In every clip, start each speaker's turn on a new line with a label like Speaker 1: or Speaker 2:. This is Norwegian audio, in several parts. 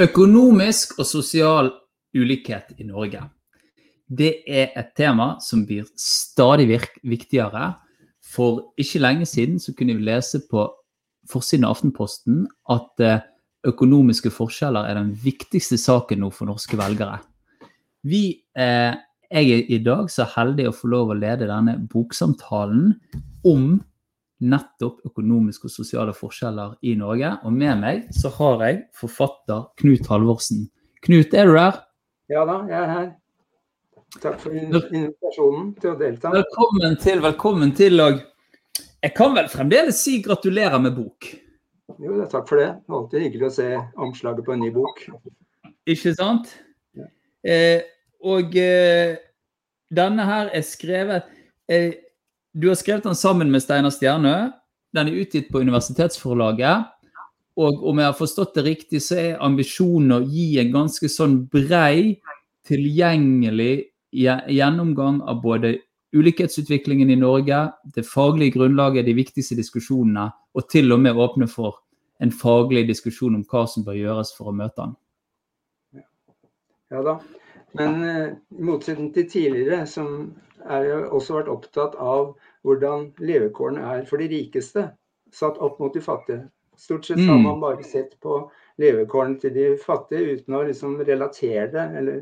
Speaker 1: Økonomisk og sosial ulikhet i Norge. Det er et tema som blir stadig viktigere. For ikke lenge siden så kunne vi lese på forsiden av Aftenposten at eh, økonomiske forskjeller er den viktigste saken nå for norske velgere. Vi, eh, jeg er i dag så heldig å få lov å lede denne boksamtalen om nettopp økonomiske og sosiale forskjeller i Norge. Og med meg så har jeg forfatter Knut Halvorsen. Knut, er du der?
Speaker 2: Ja da, jeg er her. Takk for invitasjonen til å delta.
Speaker 1: Velkommen til, velkommen til. Og jeg kan vel fremdeles si gratulerer med bok?
Speaker 2: Jo, takk for det. Alltid hyggelig å se omslaget på en ny bok.
Speaker 1: Ikke sant? Ja. Eh, og eh, denne her er skrevet eh, du har skrevet den sammen med Steinar Stjernø. Den er utgitt på Universitetsforlaget. Og om jeg har forstått det riktig, så er ambisjonen å gi en ganske sånn brei, tilgjengelig gjennomgang av både ulikhetsutviklingen i Norge, det faglige grunnlaget, de viktigste diskusjonene, og til og med åpne for en faglig diskusjon om hva som bør gjøres for å møte den.
Speaker 2: Ja da. Men uh, i motsetning til tidligere, som er jo også vært opptatt av hvordan levekårene er for de rikeste, satt opp mot de fattige. Stort sett har mm. man bare sett på levekårene til de fattige uten å liksom relatere det eller,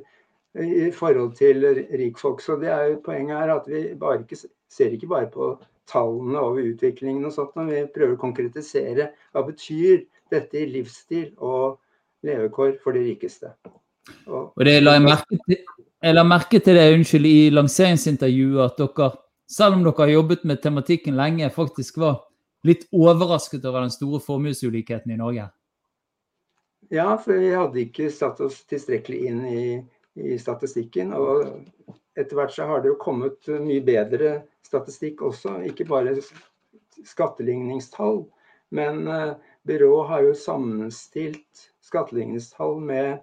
Speaker 2: i forhold til rikfolk. Så det er jo Poenget er at vi bare ikke, ser ikke bare på tallene over utviklingen, og sånt, men vi prøver å konkretisere hva betyr dette i livsstil og levekår for de rikeste.
Speaker 1: Og, og det la jeg merke til jeg la merke til det unnskyld, i lanseringsintervjuet at dere, selv om dere har jobbet med tematikken lenge, faktisk var litt overrasket over den store formuesulikheten i Norge?
Speaker 2: Ja, for vi hadde ikke satt oss tilstrekkelig inn i, i statistikken. Og etter hvert så har det jo kommet mye bedre statistikk også, ikke bare skatteligningstall. Men uh, byrået har jo sammenstilt skatteligningstall med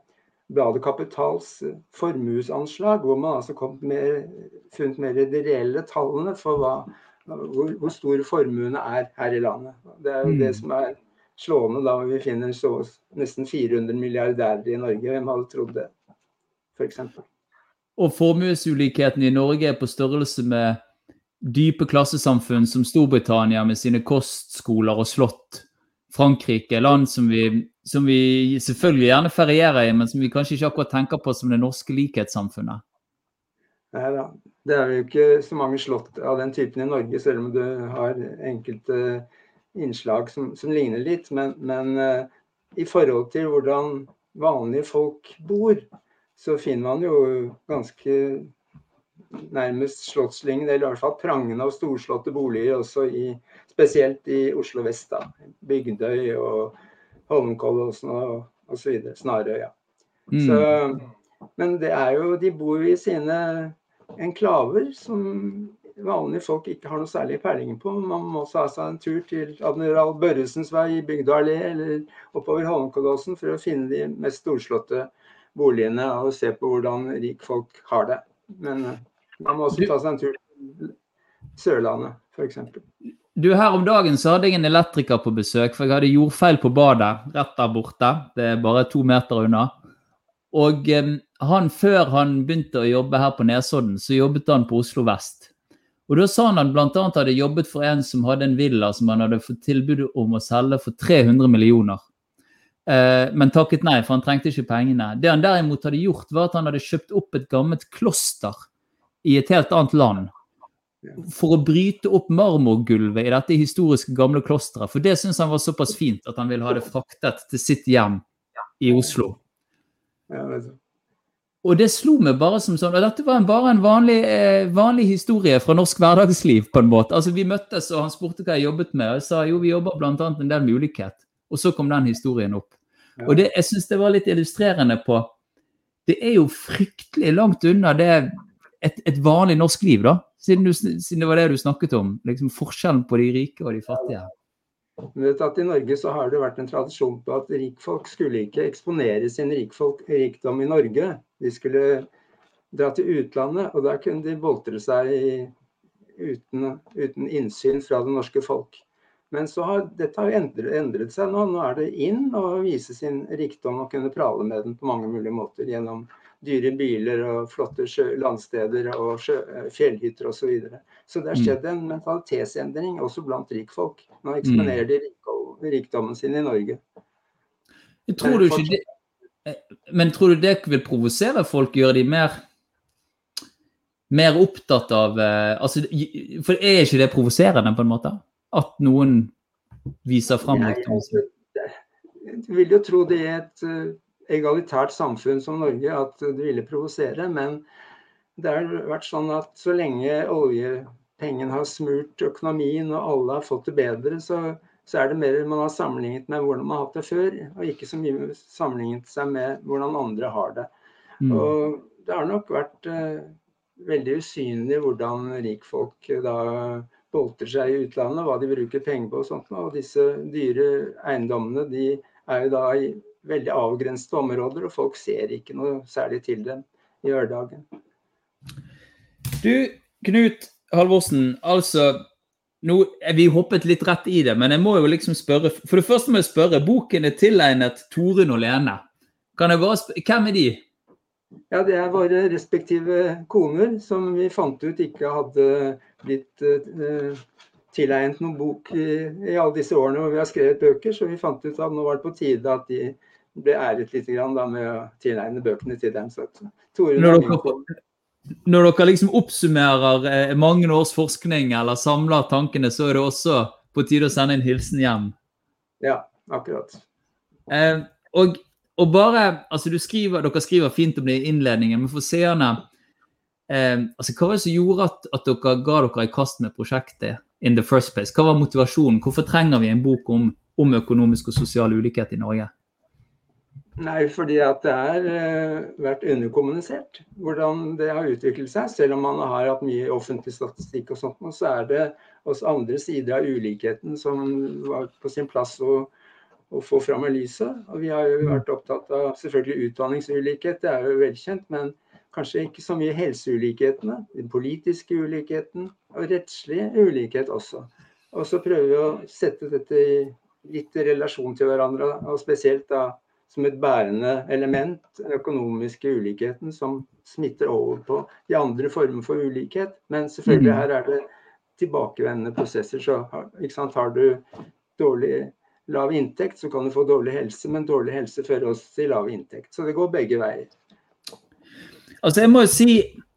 Speaker 2: bladet Kapitals eh, formuesanslag, hvor man altså kom med, funnet mer de reelle tallene for hva, hvor, hvor store formuene er her i landet. Det er jo mm. det som er slående da vi finner så, nesten 400 milliardærer i Norge. Hvem hadde trodd det, f.eks.
Speaker 1: Og formuesulikheten i Norge er på størrelse med dype klassesamfunn som Storbritannia med sine kostskoler og slott. Frankrike, land som vi som vi selvfølgelig gjerne ferierer i, men som vi kanskje ikke akkurat tenker på som det norske likhetssamfunnet?
Speaker 2: Nei da. Det er jo ikke så mange slott av den typen i Norge, selv om du har enkelte innslag som, som ligner litt. Men, men uh, i forhold til hvordan vanlige folk bor, så finner man jo ganske nærmest slottslignende, eller i hvert fall prangende og storslåtte boliger også i, spesielt i Oslo vest. da, Bygdøy og Holmenkollåsen og osv. Snarøya. Mm. Så, men det er jo De bor i sine enklaver som vanlige folk ikke har noe særlig peiling på. Man må ta seg en tur til Admiral Børresens vei i Bygdø allé eller oppover Holmenkollåsen for å finne de mest storslåtte boligene og se på hvordan rikfolk har det. Men eh, man må også ta seg en tur til Sørlandet, f.eks.
Speaker 1: Du, Her om dagen så hadde jeg en elektriker på besøk, for jeg hadde jordfeil på badet rett der borte. Det er bare to meter unna. Og han, før han begynte å jobbe her på Nesodden, så jobbet han på Oslo vest. Og Da sa han at bl.a. hadde jobbet for en som hadde en villa som han hadde fått tilbud om å selge for 300 millioner. Eh, men takket nei, for han trengte ikke pengene. Det han derimot hadde gjort, var at han hadde kjøpt opp et gammelt kloster i et helt annet land for å bryte opp marmorgulvet i dette historiske gamle klosteret. For det syntes han var såpass fint at han ville ha det fraktet til sitt hjem i Oslo. Og det slo meg bare som sånn Og dette var bare en vanlig, eh, vanlig, historie fra norsk hverdagsliv, på en måte. Altså, Vi møttes, og han spurte hva jeg jobbet med. Og jeg sa jo, vi jobber bl.a. en del med ulikhet. Og så kom den historien opp. Og det, jeg syns det var litt illustrerende på Det er jo fryktelig langt unna det et, et vanlig norsk liv, da. Siden, du, siden, det var det du snakket om. Liksom forskjellen på de rike og de fattige.
Speaker 2: I Norge så har det vært en tradisjon på at rikfolk skulle ikke eksponere sin rikfolk, rikdom i Norge. De skulle dra til utlandet, og der kunne de boltre seg uten, uten, innsyn fra det norske folk. Men så har, dette har endret, endret, seg nå. Nå er det inn å vise sin rikdom og kunne prale med den på mange mulige måter. Gjennom dyre biler og flotte landsteder og sjø, fjellhytter osv. Så, videre. så det har skjedd en mentalitetsendring også blant rikfolk. Nå eksponerer de rikdommen sin i Norge.
Speaker 1: Tror du ikke det, men tror du det vil provosere folk, gjøre de mer mer opptatt av altså, For er ikke det provoserende, på en måte? At noen viser fram rikdommen sin?
Speaker 2: Du vil jo tro det i et egalitært samfunn som Norge at det ville provosere. Men det har vært sånn at så lenge oljepengene har smurt økonomien og alle har fått det bedre, så, så, er det mer man har sammenlignet med hvordan man har hatt det før, og ikke så mye sammenlignet seg med hvordan andre har det. Mm. Og det har nok vært uh, veldig usynlig hvordan rikfolk da boltrer seg i utlandet, hva de bruker penger på og sånt. Og disse dyre eiendommene de er jo da i veldig avgrensede områder, og folk ser ikke noe særlig til dem i hverdagen.
Speaker 1: Du, Knut Halvorsen, altså nå, er Vi hoppet litt rett i det, men jeg må jo liksom spørre For det første må jeg spørre, boken er tilegnet Torunn og Lene. Kan jeg bare Hvem er de?
Speaker 2: Ja, Det er våre respektive koner som vi fant ut ikke hadde blitt uh, tilegnet noen bok i, i, alle disse årene hvor vi har skrevet bøker. Så vi fant ut at nå var det på tide at de ble æret litt grann, da, med å tilegne bøkene til dem. Så,
Speaker 1: når, dere, når dere liksom oppsummerer eh, mange års forskning eller samler tankene, så er det også på tide å sende en hilsen hjem?
Speaker 2: Ja, akkurat.
Speaker 1: Eh, og, og, bare, altså du skriver, Dere skriver fint om det i innledningen, men for seerne eh, altså Hva var det som gjorde at, at dere ga dere i kast med prosjektet in the first place? Hva var motivasjonen? Hvorfor trenger vi en bok om, om økonomisk og sosial ulikhet i Norge?
Speaker 2: Nei, fordi at det har uh, vært underkommunisert hvordan det har utviklet seg. Selv om man har hatt mye offentlig statistikk og sånt, så er det også andre sider av ulikheten som var på sin plass å, å få fram i lyset. Og vi har jo vært opptatt av selvfølgelig utdanningsulikhet, det er jo velkjent. Men kanskje ikke så mye helseulikhetene. Den politiske ulikheten og rettslig ulikhet også. Og så prøver vi å sette dette i litt relasjon til hverandre, og spesielt da som et bærende element, den økonomiske ulikheten, som smitter over på de andre former for ulikhet. Men selvfølgelig mm. her er det tilbakevendende prosesser. Så har du dårlig lav inntekt, så kan du få dårlig helse, men dårlig helse fører også til lav inntekt. Så det går begge veier.
Speaker 1: Altså jeg må jo si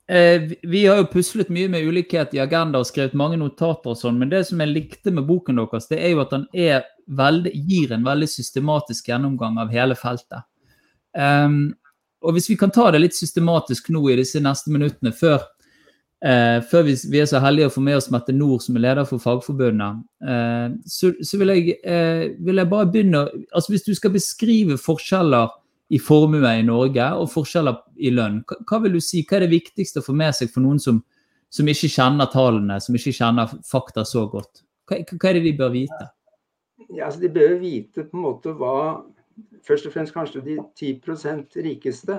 Speaker 1: Vi har jo puslet mye med ulikhet i Agenda og skrevet mange notater og sånn, men det som jeg likte med boken deres, det er jo at den veldig, gir en veldig systematisk gjennomgang av hele feltet. Um, og Hvis vi kan ta det litt systematisk nå i disse neste minuttene, før, uh, før vi, vi, er så heldige å få med oss Mette Nord, som er leder for Fagforbundet, uh, så, så vil, jeg, uh, vil, jeg, bare begynne altså Hvis du skal beskrive forskjeller i formue i Norge og forskjeller i lønn, hva, hva vil du si? Hva er det viktigste å få med seg for noen som, som ikke kjenner tallene, som ikke kjenner fakta så godt? Hva, hva er det de bør vite?
Speaker 2: ja, altså de bør vite på en måte hva Først og fremst kanskje de 10% rikeste.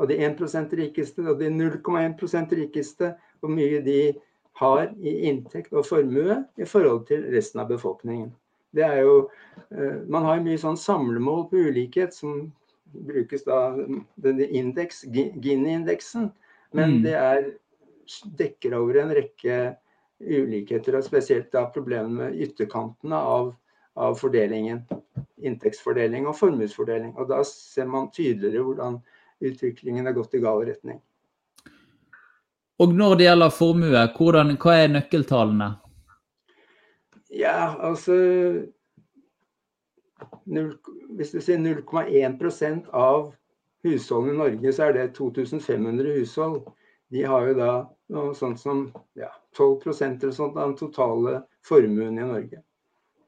Speaker 2: Og de 1% rikeste og de 0,1% rikeste. Hvor mye de har i inntekt og formue i forhold til resten av befolkningen. Det er jo, eh, Man har mye sånn samlemål på ulikhet som brukes da denne indeks, Gini-indeksen. Men mm. det er, dekker over en rekke ulikheter, og spesielt da problemene med ytterkantene av av fordelingen. Inntektsfordeling og formuesfordeling. Og da ser man tydeligere hvordan utviklingen er gått i gal retning.
Speaker 1: Og når det gjelder formue, hvordan, hva er nøkkeltallene?
Speaker 2: Ja, altså 0, Hvis du sier 0,1% av husholdene i Norge, så er det 2500 hushold. De har jo da noe sånt som ja, 12 eller sånt av den totale formuen i Norge.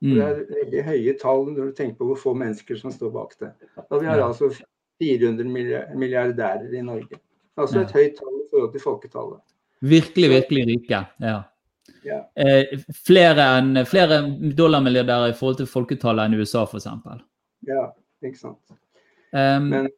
Speaker 2: Mm. Det er veldig høye tall når du tenker på hvor få mennesker som står bak det. Og vi har ja. altså 400 milliardærer i Norge. Altså et ja. høyt tall i forhold til folketallet.
Speaker 1: Virkelig, virkelig rike. Ja. Eh, flere, enn, flere dollarmilliardærer i forhold til folketallet enn USA, f.eks.
Speaker 2: Ja, ikke sant. Um, Men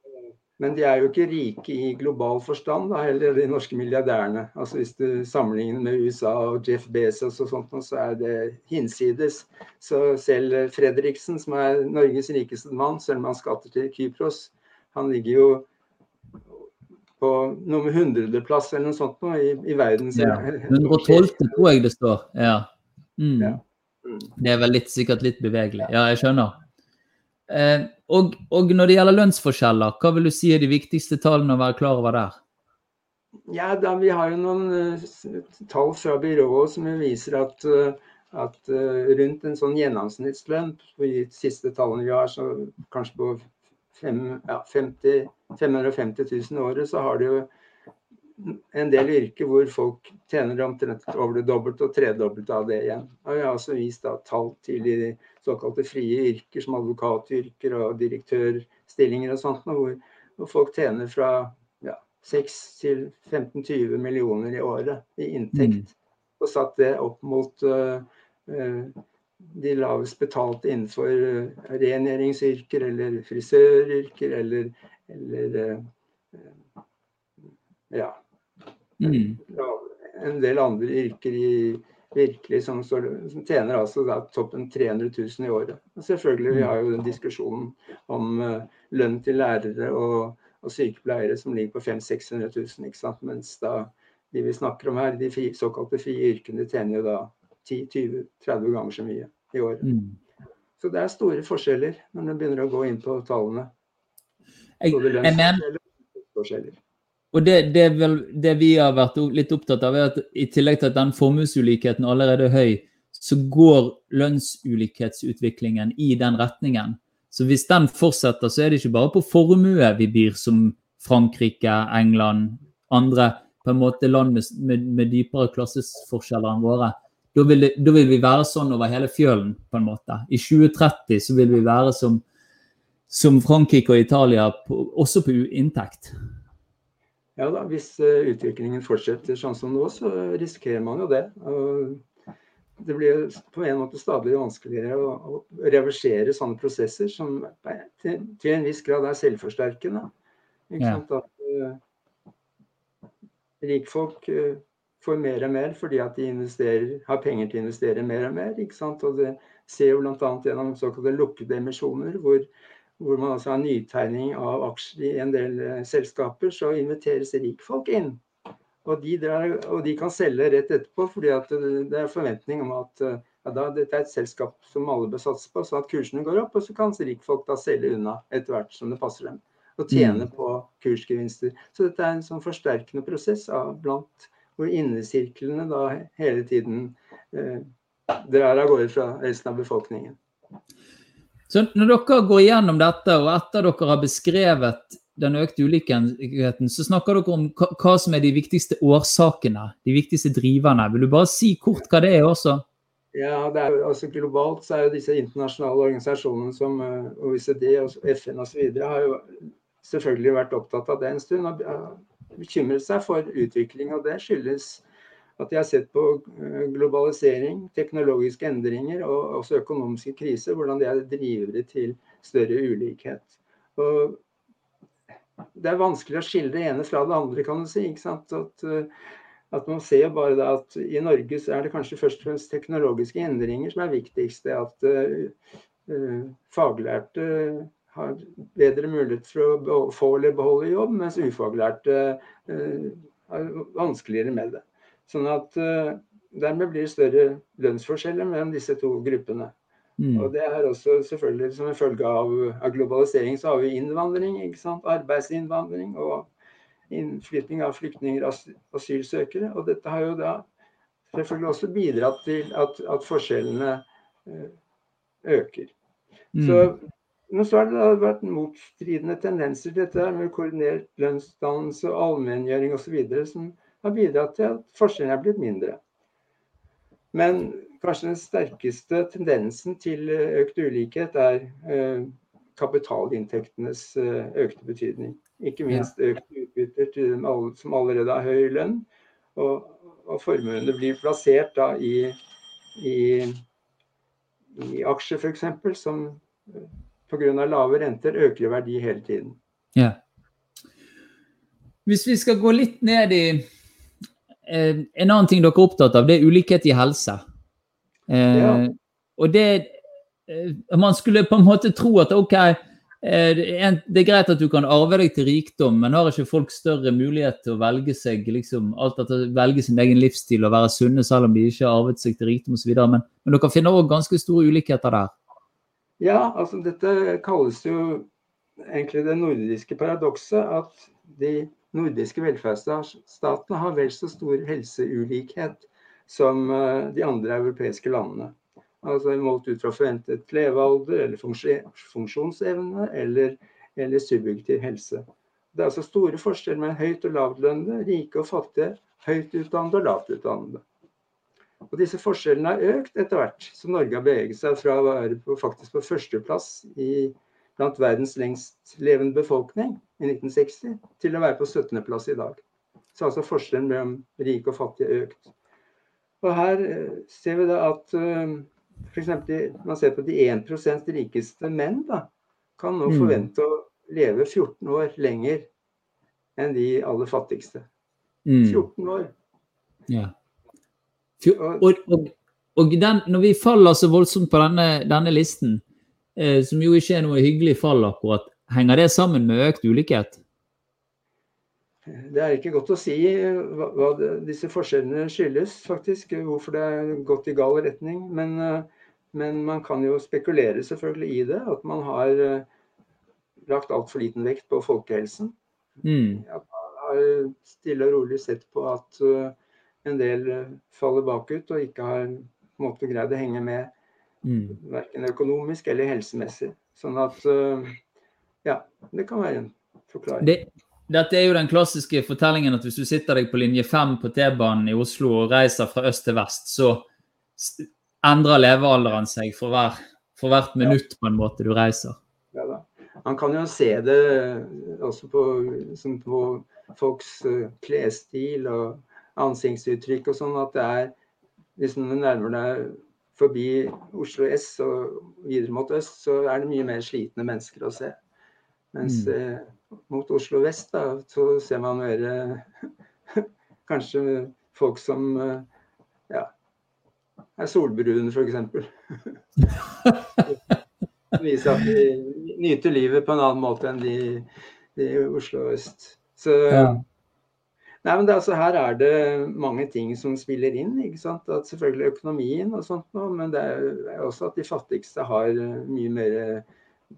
Speaker 2: Men de er jo ikke rike i global forstand, da, heller de norske milliardærene. Altså Hvis du sammenligner med USA og Jeff Bezos og sånt, så er det hinsides. Så selv Fredriksen, som er Norges rikeste mann, selv om han skatter til Kypros, han ligger jo på nummer hundredeplass eller noe sånt nå, i, i verden.
Speaker 1: Ja. 112. tror jeg det står. Ja. Mm. ja. Mm. Det er vel litt, sikkert litt bevegelig. Ja, jeg skjønner. Eh, og, og, når det gjelder lønnsforskjeller, hva vil du si er de viktigste tallene å være klar over der?
Speaker 2: Ja, da, Vi har jo noen uh, tall fra byrået som viser at, uh, at uh, rundt en sånn gjennomsnittslønn, på de siste tallene vi har, så kanskje på fem, ja, 50, 550 000 året, så har det jo en del yrker hvor folk tjener omtrent over det dobbelte og tredobbelte av det igjen. Og vi har også vist da, tall til de såkalte frie yrker, som advokatyrker og direktørstillinger og sånt, hvor, hvor folk tjener fra ja, 6 til 15-20 millioner i året i inntekt. Mm. Og satt det opp mot uh, uh, de lavest betalte innenfor uh, rengjøringsyrker eller frisøryrker eller, eller ja, Mm. En del andre yrker i virkelig som, som tjener altså da toppen 300 000 i året. Og selvfølgelig, Vi har jo den diskusjonen om uh, lønn til lærere og, og sykepleiere som ligger på 500 600 000. Ikke sant? Mens da de vi snakker om her, de fri, såkalte frie yrkene, tjener jo da 10-20-30 ganger så mye i året. Mm. Så det er store forskjeller når man begynner å gå inn på tallene.
Speaker 1: Både lønnsforskjeller og. Det, det, vel, det, vi har vært litt opptatt av, er at i tillegg til at den formuesulikheten allerede er høy, så går lønnsulikhetsutviklingen i den retningen. Så hvis den fortsetter, så er det ikke bare på formue vi byr som Frankrike, England, andre på en måte land med, med, med dypere klassesforskjeller enn våre. Da vil, det, da vil, vi være sånn over hele fjølen, på en måte. I 2030 så vil vi være som, som Frankrike og Italia, på, også på inntekt.
Speaker 2: Ja da, hvis eh, utviklingen fortsetter sånn som nå, så risikerer man jo det. Og det blir på en måte stadig vanskeligere å, å reversere sånne prosesser som til, til, en viss grad er selvforsterkende. Ikke ja. sant? At uh, rikfolk uh, får mer og mer fordi at de har penger til å investere mer og mer. Ikke sant? Og det ser jo bl.a. gjennom såkalte lukkede emisjoner, hvor hvor man altså har nytegning av aksjer i en del uh, selskaper, så inviteres rikfolk inn. Og de, drar, og de, kan selge rett etterpå, fordi det er forventning om at uh, ja, da, dette er et selskap som alle bør satse på, så at kursene går opp. Og så kan rikfolk da selge unna etter hvert som det passer dem. Og tjene mm. på kursgevinster. Så dette er en sånn forsterkende prosess av blant hvor innesirklene da hele tiden eh, drar av gårde fra resten av befolkningen.
Speaker 1: Så når dere går igjennom dette, og etter dere har beskrevet den økte ulikheten, så snakker dere om hva som er de viktigste årsakene, de viktigste driverne. Vil du bare si kort hva det er også?
Speaker 2: Ja, er, altså Globalt så er jo disse internasjonale organisasjonene som eh, OECD og FN osv. har jo selvfølgelig vært opptatt av det en stund og bekymret seg for utvikling. og Det skyldes at de har sett på eh, globalisering, teknologiske endringer og også økonomiske kriser, hvordan det er drivere til større ulikhet. Og det er vanskelig å skille det ene fra det andre, kan du si. ikke sant? At, eh, at man ser bare da at I Norge så er det kanskje først og fremst teknologiske endringer som er viktigst. Det at uh, faglærte har bedre mulighet for å få eller beholde jobb, mens ufaglærte uh, har vanskeligere med det. Sånn at uh, Dermed blir det større lønnsforskjeller mellom disse to gruppene. Mm. Og det er også selvfølgelig som en følge av, av, globalisering så har vi innvandring, arbeidsinnvandring og innflytning av flyktninger og asylsøkere. Og dette har jo da selvfølgelig også bidratt til at, at forskjellene uh, øker. Mm. Så, men så har det da vært motstridende tendenser til dette med koordinert lønnsdannelse, allmenngjøring osv. som har bidratt til at forskjellene er blitt mindre. Men kanskje den sterkeste tendensen til økt ulikhet er eh, kapitalinntektenes eh, økte betydning. Ikke minst økte utbytter til dem som allerede har høy lønn. Og, og formuene blir plassert da i, i, i aksjer f.eks., som eh, pga. lave renter øker i verdi hele tiden.
Speaker 1: Ja. Hvis vi skal gå litt ned i eh, En annen ting dere er opptatt av, det er ulikhet i helse. Eh, ja. Og det eh, Man skulle på en måte tro at OK, Eh, det er greit at du kan arve deg til rikdom, men har ikke folk større mulighet til å velge seg liksom, alt etter, velge sin egen livsstil og være sunne selv om de ikke har arvet seg til rikdom osv. Men, men dere finner òg ganske store ulikheter der?
Speaker 2: Ja, altså dette kalles jo egentlig det nordiske paradokset. At de nordiske velferdsstatene har vel så stor helseulikhet som eh, de andre europeiske landene altså målt ut fra forventet levealder eller funksjonsevne eller, eller, subjektiv helse. Det er altså store forskjeller mellom høyt og lavtlønnede, rike og fattige, høyt utdannede og lavt utdannede. Og disse forskjellene har økt etter hvert som Norge har beveget seg fra å være på, faktisk på førsteplass blant verdens lengstlevende befolkning i 1960 til å være på 17.-plass i dag. Så altså forskjellen mellom rike og fattige økt. Og her eh, ser vi da at uh, F.eks. man ser på de 1% rikeste menn, da, kan nå mm. forvente å leve 14 år lenger enn de aller fattigste. 14 mm. år.
Speaker 1: Ja. Og, og, og den, når vi faller så voldsomt på denne, denne listen, eh, som jo ikke er noe hyggelig fall akkurat, henger det sammen med økt ulikhet?
Speaker 2: Det er ikke godt å si hva, hva disse forskjellene skyldes, faktisk. Hvorfor det er gått i gal retning. Men, eh, men, man kan jo spekulere selvfølgelig i det. At man har eh, lagt altfor liten vekt på folkehelsen. Mm. At man har stille og rolig sett på at eh, en del faller bakut og ikke har på en måte greid å henge med. Mm. Verken økonomisk eller helsemessig. Sånn at ja, det kan være en forklaring.
Speaker 1: Det dette er jo den klassiske fortellingen at hvis du sitter deg på linje 5 på T-banen i Oslo og reiser fra øst til vest, så endrer levealderen seg for, hver, for hvert minutt på en måte du reiser.
Speaker 2: Ja da. Man kan jo se det også på, på folks uh, klesstil og ansiktsuttrykk og sånn, at det er Hvis du nærmer deg forbi Oslo S og videre mot øst, så er det mye mer slitne mennesker å se. Mens mm. Eh, mot Oslo vest da, så ser man mer kanskje folk som eh, ja, er solbrune, f.eks. Viser at de nyter livet på en annen måte enn de, de i Oslo øst. Så ja. Nei, men det, altså, Her er det mange ting som spiller inn. ikke sant? At Selvfølgelig økonomien og sånt, men det er også at de fattigste har mye mer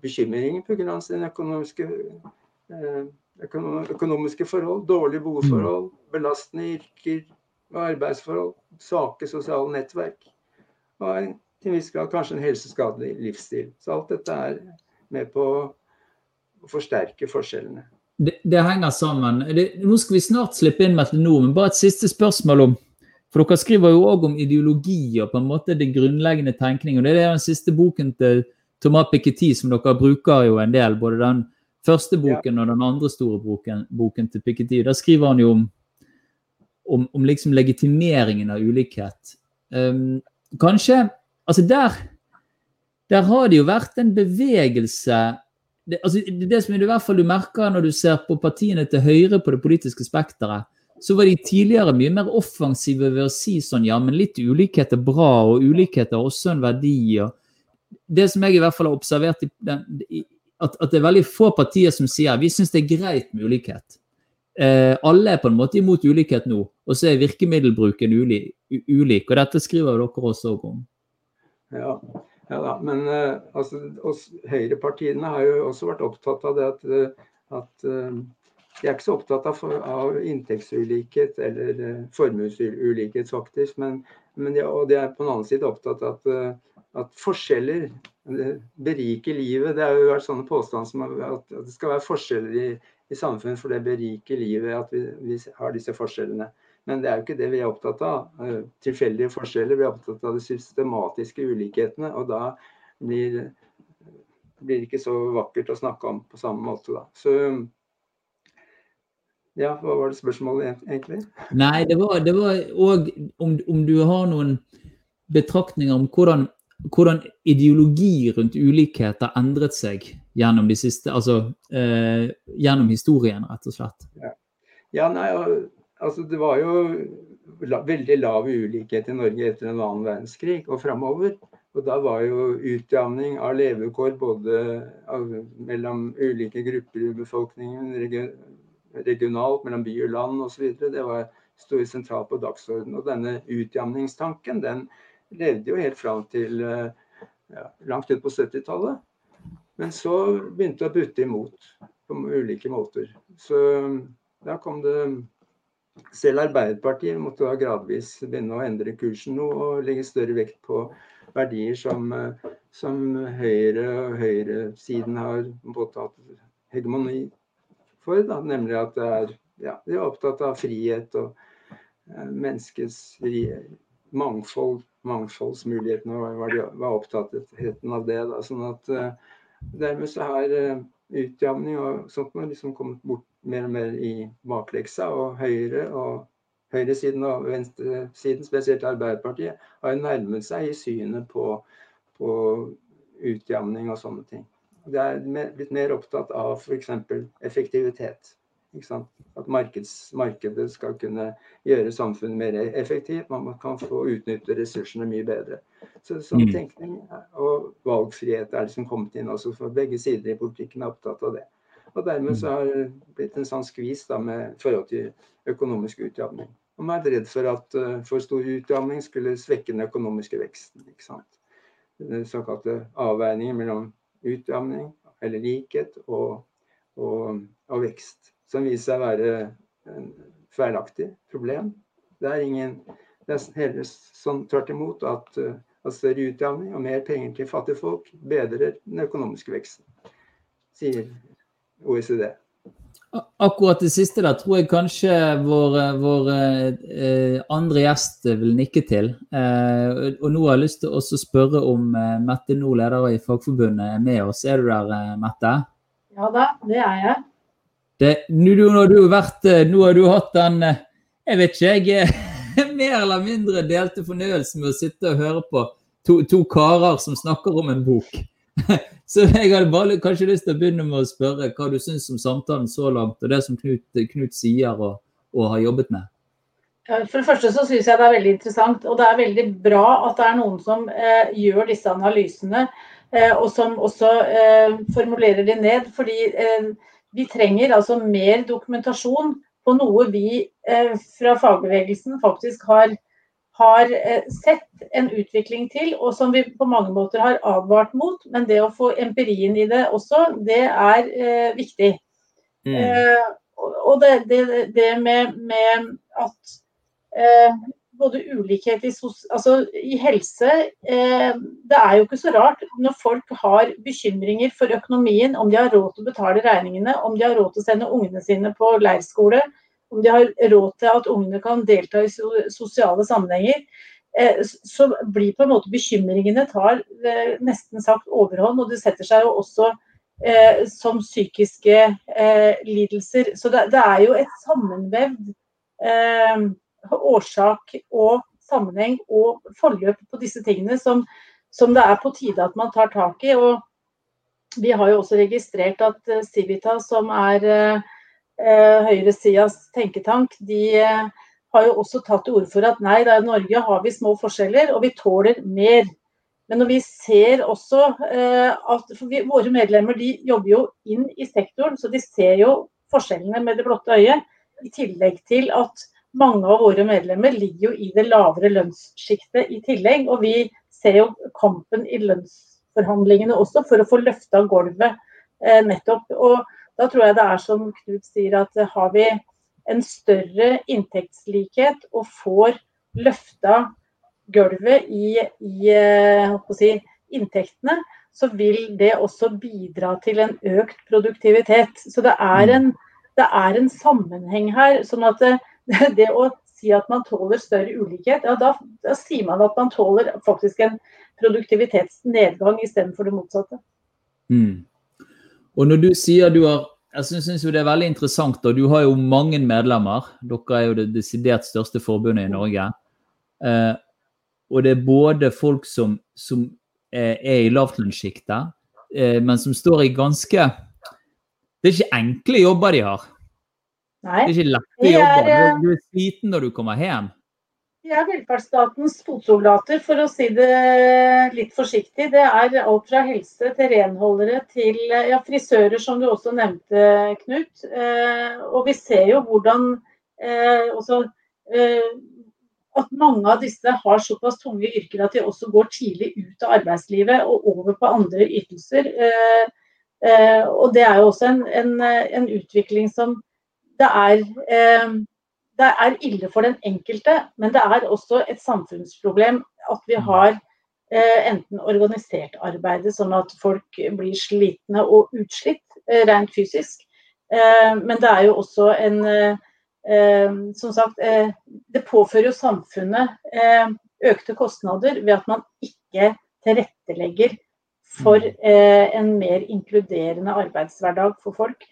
Speaker 2: bekymringer pga. sine økonomiske, eh, økonomiske forhold. Dårlige boforhold, belastende yrker og arbeidsforhold. Svake sosiale nettverk. Og til en viss grad kanskje en helseskadelig livsstil. Så alt dette er med på å forsterke forskjellene.
Speaker 1: Det, det henger sammen. Det, nå skal vi snart slippe inn Meteor, men bare et siste spørsmål om For dere skriver jo òg om ideologi og på en måte det grunnleggende tenkning. og Det er den siste boken til Thomas Piketty, som dere bruker jo en del, både den første boken og den andre store boken, boken til Piketty. Der skriver han jo om, om, om liksom legitimeringen av ulikhet. Um, kanskje Altså, der, der har det jo vært en bevegelse det, altså, det som i hvert fall du merker når du ser på partiene til høyre på det politiske spekteret, så var de tidligere mye mer offensive ved å si sånn ja, men litt ulikhet er bra, og ulikhet er også en verdi. og det som jeg i hvert fall har observert, at, at det er veldig få partier som sier vi syns det er greit med ulikhet. Eh, alle er på en måte imot ulikhet nå, og så er virkemiddelbruken ulik. ulik og dette skriver dere også om.
Speaker 2: Ja, ja da, men uh, altså, oss høyrepartiene har jo også vært opptatt av det at, eh, at uh, de er ikke så opptatt av, av inntektsulikhet eller formuesulikhet, faktisk. Men, men de, og de er på den annen side opptatt av at at forskjeller beriker livet. Det har jo vært sånne påstander som at, det skal være forskjeller i, i samfunnet, for det beriker livet at vi, vi, har disse forskjellene. Men det er jo ikke det vi er opptatt av. Tilfeldige forskjeller. Vi er opptatt av de systematiske ulikhetene. Og da blir, blir det ikke så vakkert å snakke om på samme måte, da. Så ja, hva var det spørsmålet egentlig?
Speaker 1: Nei, det var òg om, om du har noen betraktninger om hvordan hvordan ideologi rundt ulikhet har endret seg gjennom de siste Altså eh, gjennom historien, rett og slett.
Speaker 2: Ja. Ja, nei, altså det var jo veldig lav ulikhet i Norge etter en annen verdenskrig og framover. Og da var jo utjamning av levekår både av, mellom ulike grupper i befolkningen, regionalt, mellom by og land osv. Det var sto sentralt på dagsordenen. Og denne utjamningstanken den levde jo helt fram til ja, langt ut på 70-tallet. Men så begynte det å butte imot på ulike måter. Så da kom det selv Arbeiderpartiet måtte da gradvis begynne å endre kursen noe og legge større vekt på verdier som, som Høyre og høyresiden har påtatt hegemoni for. Da. Nemlig at det er, ja, de er opptatt av frihet og eh, menneskets mangfold, mangfoldsmulighetene var, var opptattheten av det. Da. Sånn at eh, dermed så har eh, utjamning og sånt liksom kommet bort mer og mer i bakleksa. Og Høyre og høyresiden og venstresiden, spesielt Arbeiderpartiet, har nærmet seg i synet på, på utjamning og sånne ting. Det er blitt mer opptatt av f.eks. effektivitet. At markeds, markedet skal kunne gjøre samfunnet mer effektivt. Man kan få utnytte ressursene mye bedre. Så Sånn tenkning og valgfrihet er liksom kommet inn også for begge sider i politikken er opptatt av det. Og dermed så har det blitt en sånn skvis da med forhold til økonomisk utjamning. Og man er redd for at uh, for stor utjamning skulle svekke den økonomiske veksten. ikke sant? Den såkalte avveiningen mellom utjamning, eller likhet, og, og, og vekst. Som viser seg å være en feilaktig problem. Det er ingen det er heller sånn tvert imot at, uh, at større utjamning og mer penger til fattige folk bedrer den økonomiske veksten, sier OECD.
Speaker 1: Akkurat det siste der tror jeg kanskje vår, vår eh, andre gjest vil nikke til. Eh, og nå har jeg lyst til å spørre om eh, Mette Noe, leder i Fagforbundet, er med oss. Er du der, eh, Mette?
Speaker 3: Ja da, det er jeg.
Speaker 1: Det, nå, har du vært, eh, nå har du hatt den, eh, jeg vet ikke, jeg, mer eller mindre delte fornøyelsen med å sitte og høre på to, to karer som snakker om en bok. Så jeg hadde bare kanskje lyst til å begynne med å spørre hva du syns om samtalen så langt, og det som Knut, Knut sier og, og, har jobbet med.
Speaker 3: For det første så syns jeg det er veldig interessant, og det er veldig bra at det er noen som eh, gjør disse analysene, eh, og som også eh, formulerer de ned. Fordi eh, vi trenger altså mer dokumentasjon på noe vi eh, fra fagbevegelsen faktisk har har eh, sett en utvikling til, og som vi på mange måter har advart mot. Men det å få empirien i det også, det er eh, viktig. Mm. Eh, og det, det, det med, med, at eh, både ulikhet i, altså, i helse eh, Det er jo ikke så rart når folk har bekymringer for økonomien, om de har råd til å betale regningene, om de har råd til å sende ungene sine på leirskole, om de har råd til at ungene kan delta i sosiale sammenhenger, eh, så blir på en måte bekymringene tar eh, nesten sagt overhånd. Og det setter seg jo også eh, som psykiske lidelser. Så det, er jo et sammenvevd årsak og sammenheng og forløp på disse tingene som, som, det er på tide at man tar tak i. og vi har jo også registrert at Civita, som er høyresidas tenketank, de eh, har jo også tatt til orde for at nei, i Norge har vi små forskjeller, og vi tåler mer. Men når vi ser også eh, at vi, våre medlemmer de jobber jo inn i sektoren, så de ser jo forskjellene med det blotte øyet. I tillegg til at mange av våre medlemmer ligger jo i det lavere lønnssjiktet i tillegg. Og vi ser jo kampen i lønnsforhandlingene også for å få løfta gulvet eh, nettopp. Og da tror jeg det er som Knut sier, at har vi en større inntektslikhet og får løfta gulvet i, i eh, si, inntektene, så vil det også bidra til en økt produktivitet. Så det er en, det er en sammenheng her. sånn at det, det, å si at man tåler større ulikhet, ja da, da sier man at man tåler faktisk en produktivitetsnedgang istedenfor det motsatte.
Speaker 1: Mm. Og når du sier du har jeg syns jo det er veldig interessant, og du har jo mange medlemmer. Dere er jo det desidert største forbundet i Norge. Eh, og det er både folk som, som er, er i lavtlønnssjiktet, eh, men som står i ganske Det er ikke enkle jobber de har.
Speaker 3: Nei.
Speaker 1: Det er ikke lette
Speaker 3: er,
Speaker 1: jobber.
Speaker 3: eh,
Speaker 1: Du, du er sliten når du kommer hjem.
Speaker 3: Vi er velferdsstatens fotsoldater, for å si det litt forsiktig. Det er alt fra helse til renholdere til ja, frisører, som du også nevnte, Knut. Eh, og vi ser jo hvordan eh, også, eh, at mange av disse har såpass tunge yrker at de også går tidlig ut av arbeidslivet og over på andre ytelser. Eh, eh, og det er jo også en, en, en utvikling som det er eh, det er ille for den enkelte, men det er også et samfunnsproblem at vi har eh, enten organisert arbeidet sånn at folk blir slitne og utslitt eh, rent fysisk. Eh, men det er jo også en eh, eh, Som sagt, eh, det påfører jo samfunnet eh, økte kostnader ved at man ikke tilrettelegger for eh, en mer inkluderende arbeidshverdag for folk.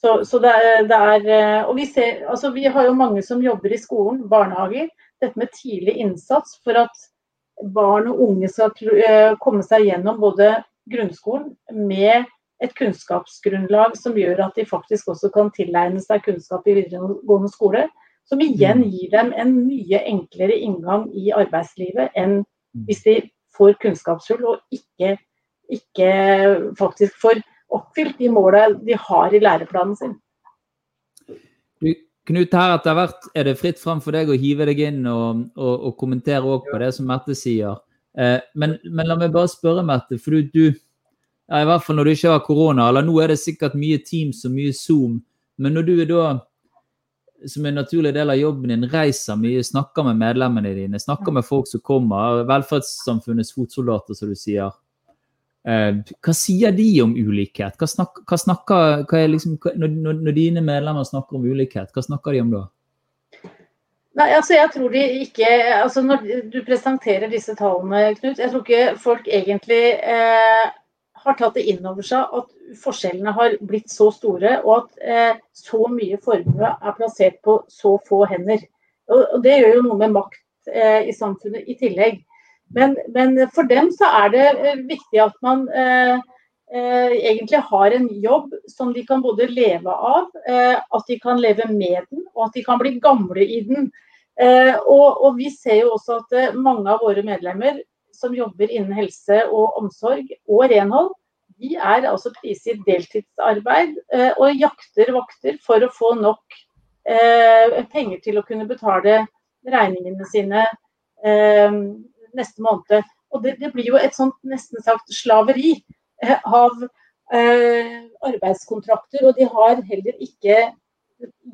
Speaker 3: Så, så det, det er eh, Og vi ser Altså, vi har jo mange som jobber i skolen, barnehager. Dette med tidlig innsats for at barn og unge skal eh, komme seg gjennom både grunnskolen med et kunnskapsgrunnlag som gjør at de faktisk også kan tilegne seg kunnskap i videregående skole. Som igjen gir dem en mye enklere inngang i arbeidslivet enn hvis de får kunnskapshull og ikke, ikke faktisk får oppfylt de målene de har i læreplanen sin.
Speaker 1: Du, Knut, her etter hvert er det fritt fram for deg å hive deg inn og, og, og kommentere også på det som Mette sier. Eh, men, men, la meg bare spørre, Mette. for du, du ja, I hvert fall når du ikke har korona, eller nå er det sikkert mye Teams og mye Zoom. Men når du er da, som en naturlig del av jobben din, reiser mye, snakker med medlemmene dine, snakker med folk som kommer, velferdssamfunnets fotsoldater, som du sier. Eh, hva sier de om ulikhet? Hva snakker, hva snakker hva liksom, når, når, dine medlemmer snakker om ulikhet, hva snakker de om da?
Speaker 3: Nei, altså jeg tror de ikke, altså Når du presenterer disse tallene, Knut, jeg tror ikke folk egentlig eh, har tatt det inn over seg at forskjellene har blitt så store, og at eh, så mye formue er plassert på så få hender. Og, og Det gjør jo noe med makt eh, i samfunnet i tillegg. Men, men, for dem så er det eh, viktig at man eh, eh, egentlig har en jobb som de kan både leve av, eh, at de kan leve med den, og at de kan bli gamle i den. Eh, og, og, vi ser jo også at mange av våre medlemmer som jobber innen helse og omsorg og renhold, de er altså prisgitt deltidsarbeid og jakter vakter for å få nok penger til å kunne betale regningene sine neste måned. Og det, det, blir jo et sånt nesten sagt slaveri eh, av eh, arbeidskontrakter. Og de har heller ikke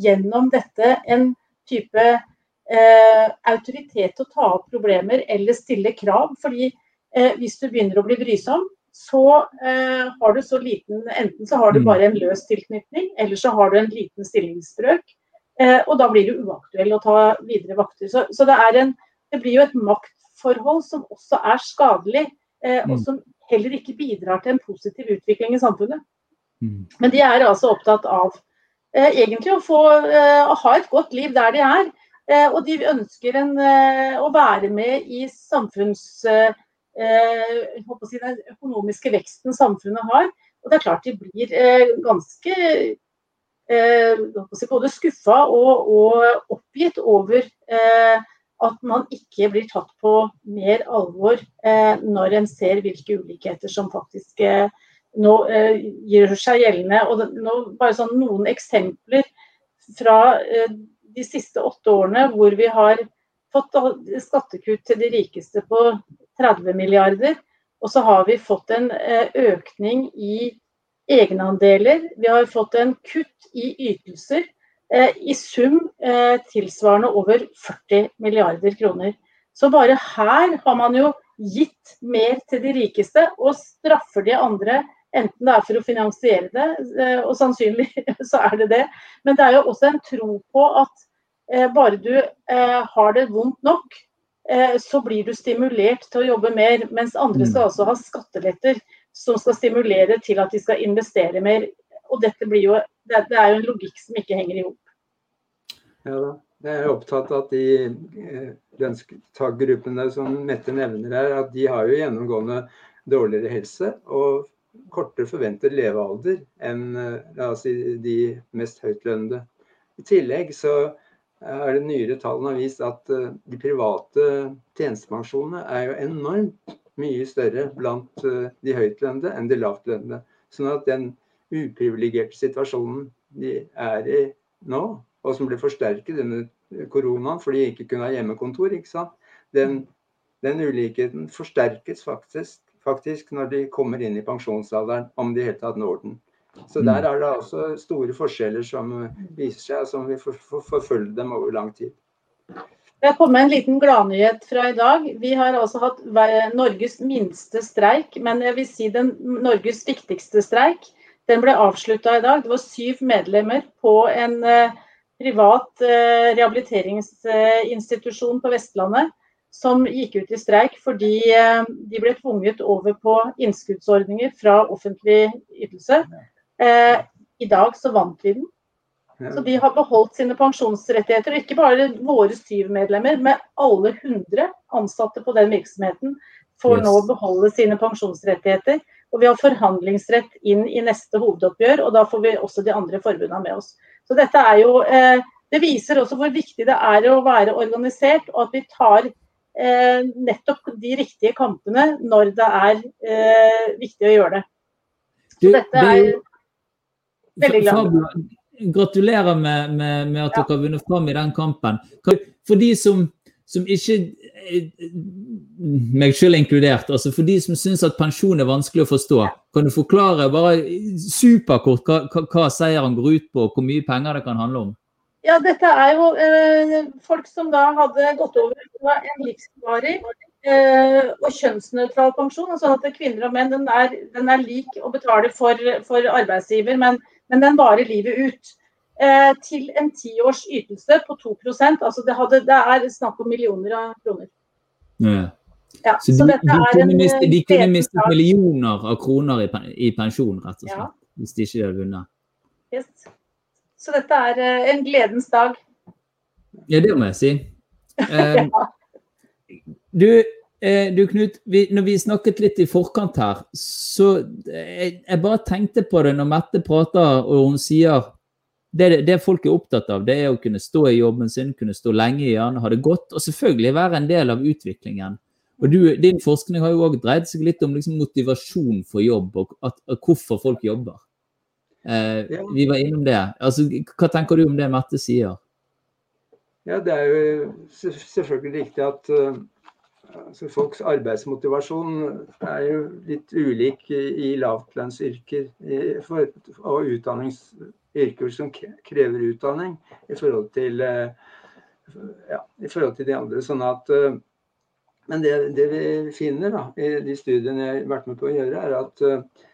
Speaker 3: gjennom dette en type eh, autoritet til å ta opp problemer eller stille krav. fordi eh, hvis du begynner å bli brysom, så eh, har du så liten Enten så har du
Speaker 1: Mm.
Speaker 3: bare en løs tilknytning, eller så har du en liten stillingsbrøk. Eh, og da blir du uaktuell å ta videre vakter. Så, så det, en, det blir jo et maktforhold som også er skadelig, eh, og
Speaker 1: Mm.
Speaker 3: som heller ikke bidrar til en positiv utvikling i samfunnet.
Speaker 1: Mm.
Speaker 3: Men de er altså opptatt av eh, egentlig å få eh, å ha et godt liv der de er. Eh, og de ønsker en, å være med i samfunns... Si den økonomiske veksten samfunnet har. Og det er klart de blir ganske eh, både skuffa og, og oppgitt over eh, at man ikke blir tatt på mer alvor eh, når en ser hvilke ulikheter som faktisk eh, nå eh, gjør seg gjeldende. Og det, nå, bare sånn noen eksempler fra eh, de siste åtte årene hvor vi har fått skattekutt til de rikeste på 30 milliarder. Og så har vi fått en eh, økning i egenandeler. Vi har fått en kutt i ytelser. Eh, I sum eh, tilsvarende over 40 milliarder kroner. Så bare her har man jo gitt mer til de rikeste og straffer de andre. Enten det er for å finansiere det, eh, og sannsynlig så er det det. Men det er jo også en tro på at bare du har det vondt nok, så blir du stimulert til å jobbe mer. Mens andre skal altså ha skatteletter som skal stimulere til at de skal investere mer. Og dette blir jo, det, det er jo en logikk som ikke henger i hop.
Speaker 2: Ja da. Jeg er opptatt av at de eh, lønnstakergruppene som Mette nevner her, at de har jo gjennomgående dårligere helse og kortere forventet levealder enn eh, si, de mest høytlønnede. I tillegg så er det nyere tallene har vist at uh, de private tjenestepensjonene er jo enormt mye større blant de høytlønnede enn de lavtlønnede. Sånn at den uprivilegerte situasjonen de er i nå, og som ble forsterket under koronaen fordi de ikke kunne ha hjemmekontor? Den, den ulikheten forsterkes faktisk, faktisk, når de kommer inn i pensjonsalderen, om de i hele tatt når den. Så der er det altså store forskjeller som viser seg, som vi får forfølge dem over lang tid.
Speaker 3: Det har kommet en liten gladnyhet fra i dag. Vi har altså hatt Norges minste streik, men jeg vil si den Norges viktigste streik. Den ble avslutta i dag. Det var syv medlemmer på en uh, privat uh, rehabiliteringsinstitusjon på Vestlandet som gikk ut i streik fordi uh, de ble tvunget over på innskuddsordninger fra offentlig ytelse. I dag så vant vi den. Så de har beholdt sine pensjonsrettigheter. Og ikke bare våre syv medlemmer, men alle 100 ansatte på den virksomheten får nå beholde sine pensjonsrettigheter. Og vi har forhandlingsrett inn i neste hovedoppgjør, og da får vi også de andre forbundene med oss. Så dette er jo eh, Det viser også hvor viktig det er å være organisert, og at vi tar eh, nettopp de riktige kampene når det er eh, viktig å gjøre det. Så dette er veldig glad
Speaker 1: Gratulerer med, med, med at ja. dere har vunnet fram i den kampen. For de som, som ikke meg selv inkludert, altså for de som syns at pensjon er vanskelig å forstå, kan du forklare bare superkort hva, hva, hva seieren går ut på, og hvor mye penger det kan handle om?
Speaker 3: Ja, dette er jo eh, folk som da hadde gått over fra en livsvarig eh, og kjønnsnøytral pensjon. Sånn at kvinner og menn den er, den er lik å betale for, for arbeidsgiver, men, men den varer livet ut. Eh, til en tiårs ytelse på 2% altså det, hadde, det er snakk om millioner av kroner.
Speaker 1: Ja. Ja, så, så de, de, kunne miste, de kunne mistet millioner av kroner i, i, pensjon, rett og slett, ja. hvis de ikke hadde vunnet.
Speaker 3: Yes. Så dette er uh, en gledens dag.
Speaker 1: Ja, det må jeg si. Eh, du, du, Knut, vi, når vi snakket litt i forkant her, så jeg, jeg bare tenkte på det når Mette prater og hun sier det, det, folk er opptatt av, det er å kunne stå i jobben sin, kunne stå lenge i den, ha det godt, og selvfølgelig være en del av utviklingen. Og du, Din forskning har jo òg dreid seg litt om liksom, motivasjon for jobb, og, at, at hvorfor folk jobber. Eh, ja. Vi var innom det. Altså, hva tenker du om det Mette sier?
Speaker 2: Ja, Det er jo selvfølgelig riktig at uh, altså folks arbeidsmotivasjon er jo litt ulik i, i lavtlønnsyrker og utdannings yrker som krever utdanning i forhold til, eh, ja, i forhold til de andre. sånn at eh, men det, det, vi finner da, i de studiene jeg har vært med på å gjøre, er at eh,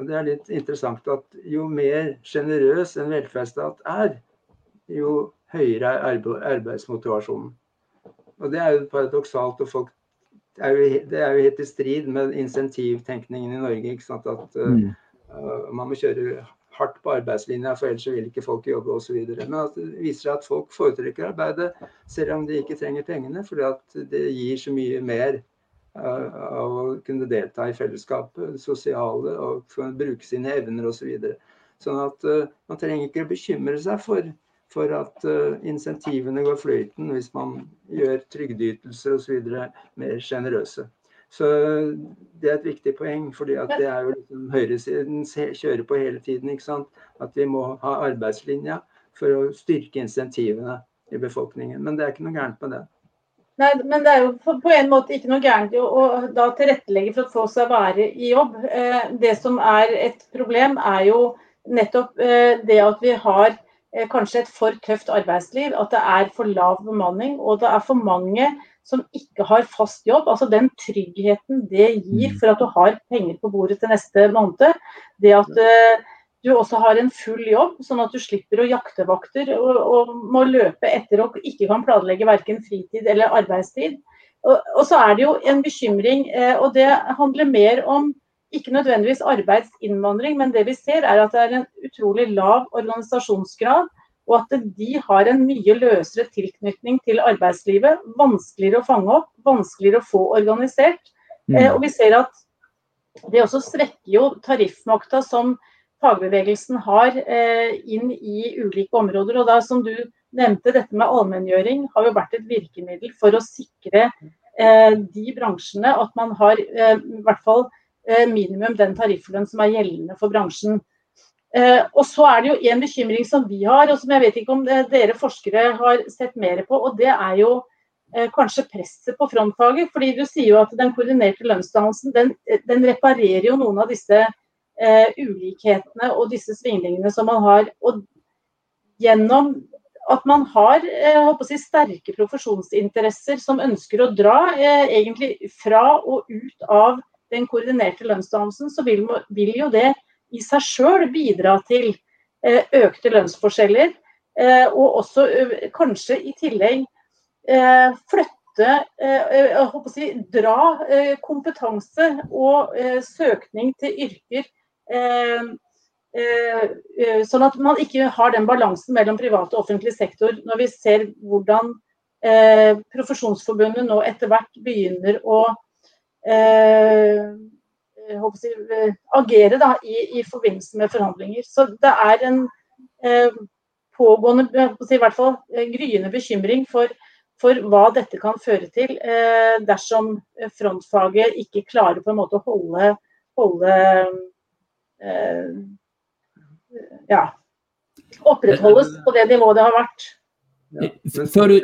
Speaker 2: og det er litt interessant at jo mer sjenerøs en velferdsstat er, jo høyere er arbeidsmotivasjonen. Og det er jo paradoksalt. og folk er jo, Det er jo helt i strid med insentivtenkningen i Norge. ikke sant, At uh, man må kjøre hardt på arbeidslinja, for ellers vil ikke folk jobbe osv. Men at det viser seg at folk foretrekker arbeidet selv om de ikke trenger pengene, fordi at det gir så mye mer uh, av å kunne delta i fellesskapet, sosiale, og bruke sine evner osv. Så sånn at uh, man trenger ikke bekymre seg for, for at uh, insentivene går fløyten hvis man gjør trygdeytelser osv. mer sjenerøse. Så det er et viktig poeng, fordi det er jo liksom høyresiden kjører på hele tiden. ikke sant? At vi må ha arbeidslinja for å styrke insentivene i befolkningen. Men det er ikke noe gærent med det.
Speaker 3: Nei, men det er jo på en måte ikke noe gærent å da tilrettelegge for at folk skal være i jobb. Eh, det som er et problem, er jo nettopp eh, det at vi har eh, kanskje et for tøft arbeidsliv. At det er for lav bemanning, og det er for mange som ikke har fast jobb. Altså den tryggheten det gir mm. for at du har penger på bordet til neste måned. Det at uh, du også har en full jobb, sånn at du slipper å jakte vakter og, og må løpe etter og ikke kan planlegge verken fritid eller arbeidstid. Og, og, så er det jo en bekymring, uh, og det handler mer om ikke nødvendigvis arbeidsinnvandring, men det vi ser er at det er en utrolig lav organisasjonsgrad og at de har en mye løsere tilknytning til arbeidslivet. Vanskeligere å fange opp, vanskeligere å få organisert. Mm. Eh, og vi ser at det også strekker jo tariffmakta som fagbevegelsen har inn i ulike områder. Og da, som du nevnte, dette med allmenngjøring har jo vært et virkemiddel for å sikre de bransjene at man har i hvert fall minimum den tarifflønn som er gjeldende for bransjen. Eh, og så er det jo en bekymring som vi har, og som jeg vet ikke om dere forskere har sett mer på. og Det er jo eh, kanskje presset på frontfaget. fordi du sier jo at den koordinerte lønnsdannelsen den, den reparerer jo noen av disse eh, ulikhetene og disse svingningene som man har. Og gjennom at man har eh, si, sterke profesjonsinteresser som ønsker å dra eh, egentlig fra og ut av den koordinerte lønnsdannelsen, så vil, vil jo det i seg sjøl bidra til eh, økte lønnsforskjeller. Eh, og også kanskje i tillegg flytte si, dra kompetanse og søkning til yrker. Sånn at man ikke har den balansen mellom privat og offentlig sektor. Når vi ser hvordan Profesjonsforbundet nå etter hvert begynner å si, eh, agere da, i, i, forbindelse med forhandlinger. Så det er en eh, pågående, si, i hvert fall eh, gryende bekymring for, for, hva dette kan føre til eh, dersom frontfaget ikke klarer på en måte å holde, holde eh, ja, opprettholdes på det nivået det har vært.
Speaker 1: Ja. Før du,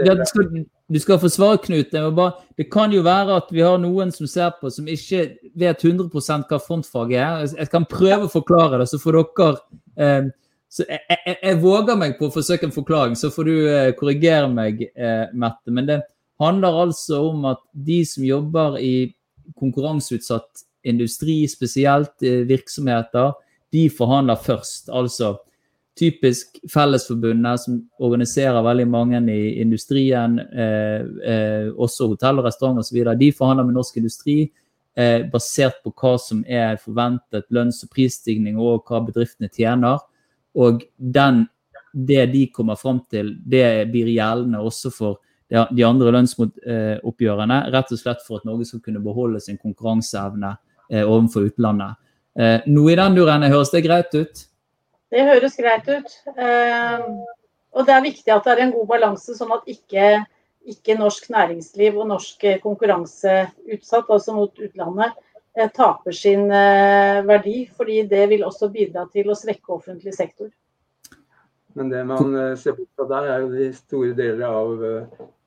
Speaker 1: du skal få svare, Knut. Bare, det, kan jo være at vi har noen som ser på som ikke vet 100 hva frontfaget er. Jeg kan prøve å forklare det, så får dere eh, jeg, jeg, jeg, våger meg på å forsøke en forklaring, så får du eh, korrigere meg, eh, Mette. Men det handler altså om at de som jobber i konkurranseutsatt industri, spesielt eh, virksomheter, de forhandler først. Altså typisk Fellesforbundet, som organiserer veldig mange i industrien, eh, eh, også hotell og restaurant osv., de forhandler med norsk industri eh, basert på hva som er forventet lønns- og prisstigning og hva bedriftene tjener. Og den, det de kommer fram til, det blir gjeldende også for de andre lønnsoppgjørene. Rett og slett for at Norge skal kunne beholde sin konkurranseevne eh, overfor utlandet. Eh, noe i den duren høres det greit ut?
Speaker 3: Det høres greit ut. Ehm, og det er viktig at det er en god balanse, sånn at ikke, ikke norsk næringsliv og norsk konkurranseutsatt, altså mot utlandet, eh, taper sin eh, verdi. Fordi det vil også bidra til å svekke offentlig sektor.
Speaker 2: Men det man eh, ser bort fra der, er jo de store deler av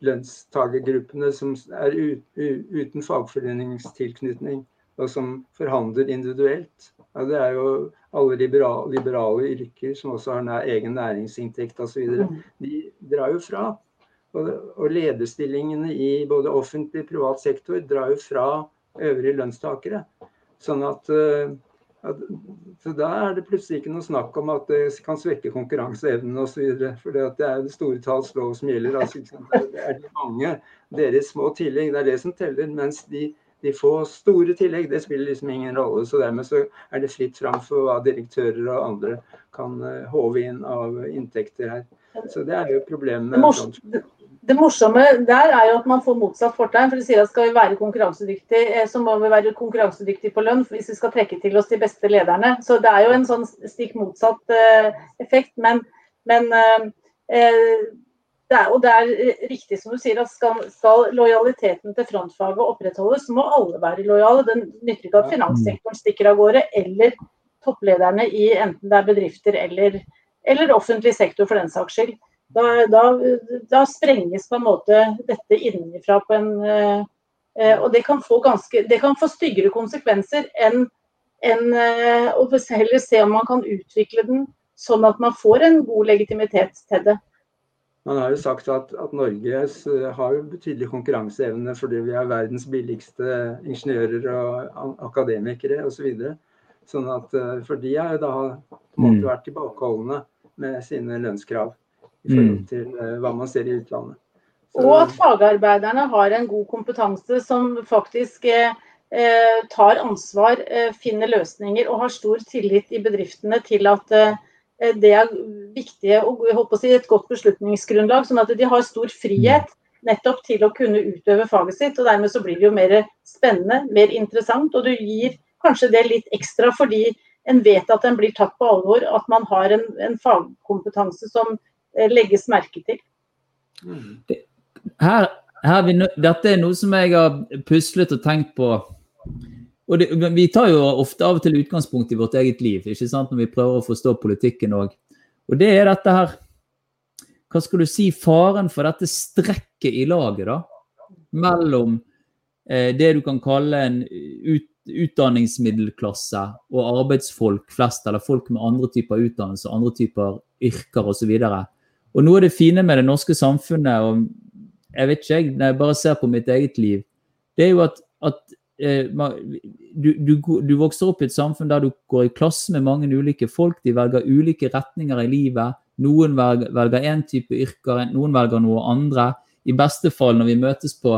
Speaker 2: lønnstakergruppene som er uten fagforeningstilknytning, og som forhandler individuelt. Ja, det er jo alle liberale, liberale yrker som også har egen næringsinntekt osv. Mm. De drar jo fra. Og, og lederstillingene i både offentlig og privat sektor drar jo fra øvrige lønnstakere. Sånn at, eh, at så Da er det plutselig ikke noe snakk om at det kan svekke konkurranseevnen osv. For det er det store talls lov som gjelder. Altså, det er de mange, deres små tillegg, det er det som teller. Mens de de får store tillegg, det spiller liksom ingen rolle. Så dermed så er det fritt fram for hva direktører og andre kan uh, håve inn av inntekter her. Så det er jo problemet.
Speaker 3: Det, mors det, morsomme der er jo at man får motsatt fortegn. For de sier at skal vi være konkurransedyktige, eh, så må vi være konkurransedyktige på lønn hvis vi skal trekke til oss de beste lederne. Så det er jo en sånn stikk motsatt uh, effekt. Men, men uh, det er, og det er eh, riktig som du sier, at skal, skal lojaliteten til frontfaget opprettholdes, så må alle være lojale. Det nytter ikke at finanssektoren stikker av gårde, eller topplederne i enten det er bedrifter eller, eller offentlig sektor for den saks skyld. Da, da, da, sprenges på en måte dette innenfra på en eh, eh, Og det kan få, ganske, det kan få styggere konsekvenser enn en, eh, å heller se om man kan utvikle den sånn at man får en god legitimitet til det.
Speaker 2: Man har jo sagt at, at Norge har jo betydelig konkurranseevne fordi vi er verdens billigste ingeniører og akademikere osv. Så sånn at eh, For de har jo da måtte mm. vært tilbakeholdne med sine lønnskrav i forhold mm. til uh, hva man ser i utlandet.
Speaker 3: Så, og at fagarbeiderne har en god kompetanse som faktisk eh, eh tar ansvar, eh, finner løsninger og har stor tillit i bedriftene til at eh, Eh, det er viktige og si, et godt beslutningsgrunnlag, sånn at de har stor frihet nettopp til å kunne utøve faget sitt. og Dermed så blir det jo mer spennende, mer interessant. Og du gir kanskje det litt ekstra fordi en vet at den blir tatt på alvor, at man har en, en fagkompetanse som eh, legges merke til.
Speaker 1: Her, her dette er noe som jeg har puslet og tenkt på. Og det, Vi tar jo ofte av og til utgangspunkt i vårt eget liv ikke sant, når vi prøver å forstå politikken òg. Og det er dette her Hva skal du si, faren for dette strekket i laget, da? Mellom eh, det du kan kalle en ut, utdanningsmiddelklasse og arbeidsfolk flest, eller folk med andre typer utdannelse, andre typer yrker osv. Og, så og noe av det fine med det norske samfunnet, og jeg vet ikke, når jeg bare ser på mitt eget liv, det er jo at, du, du, du, vokser opp i et samfunn der du går i klasse med mange ulike folk. De velger ulike retninger i livet. Noen velger én type yrker, noen velger noe andre. I beste fall, når vi møtes på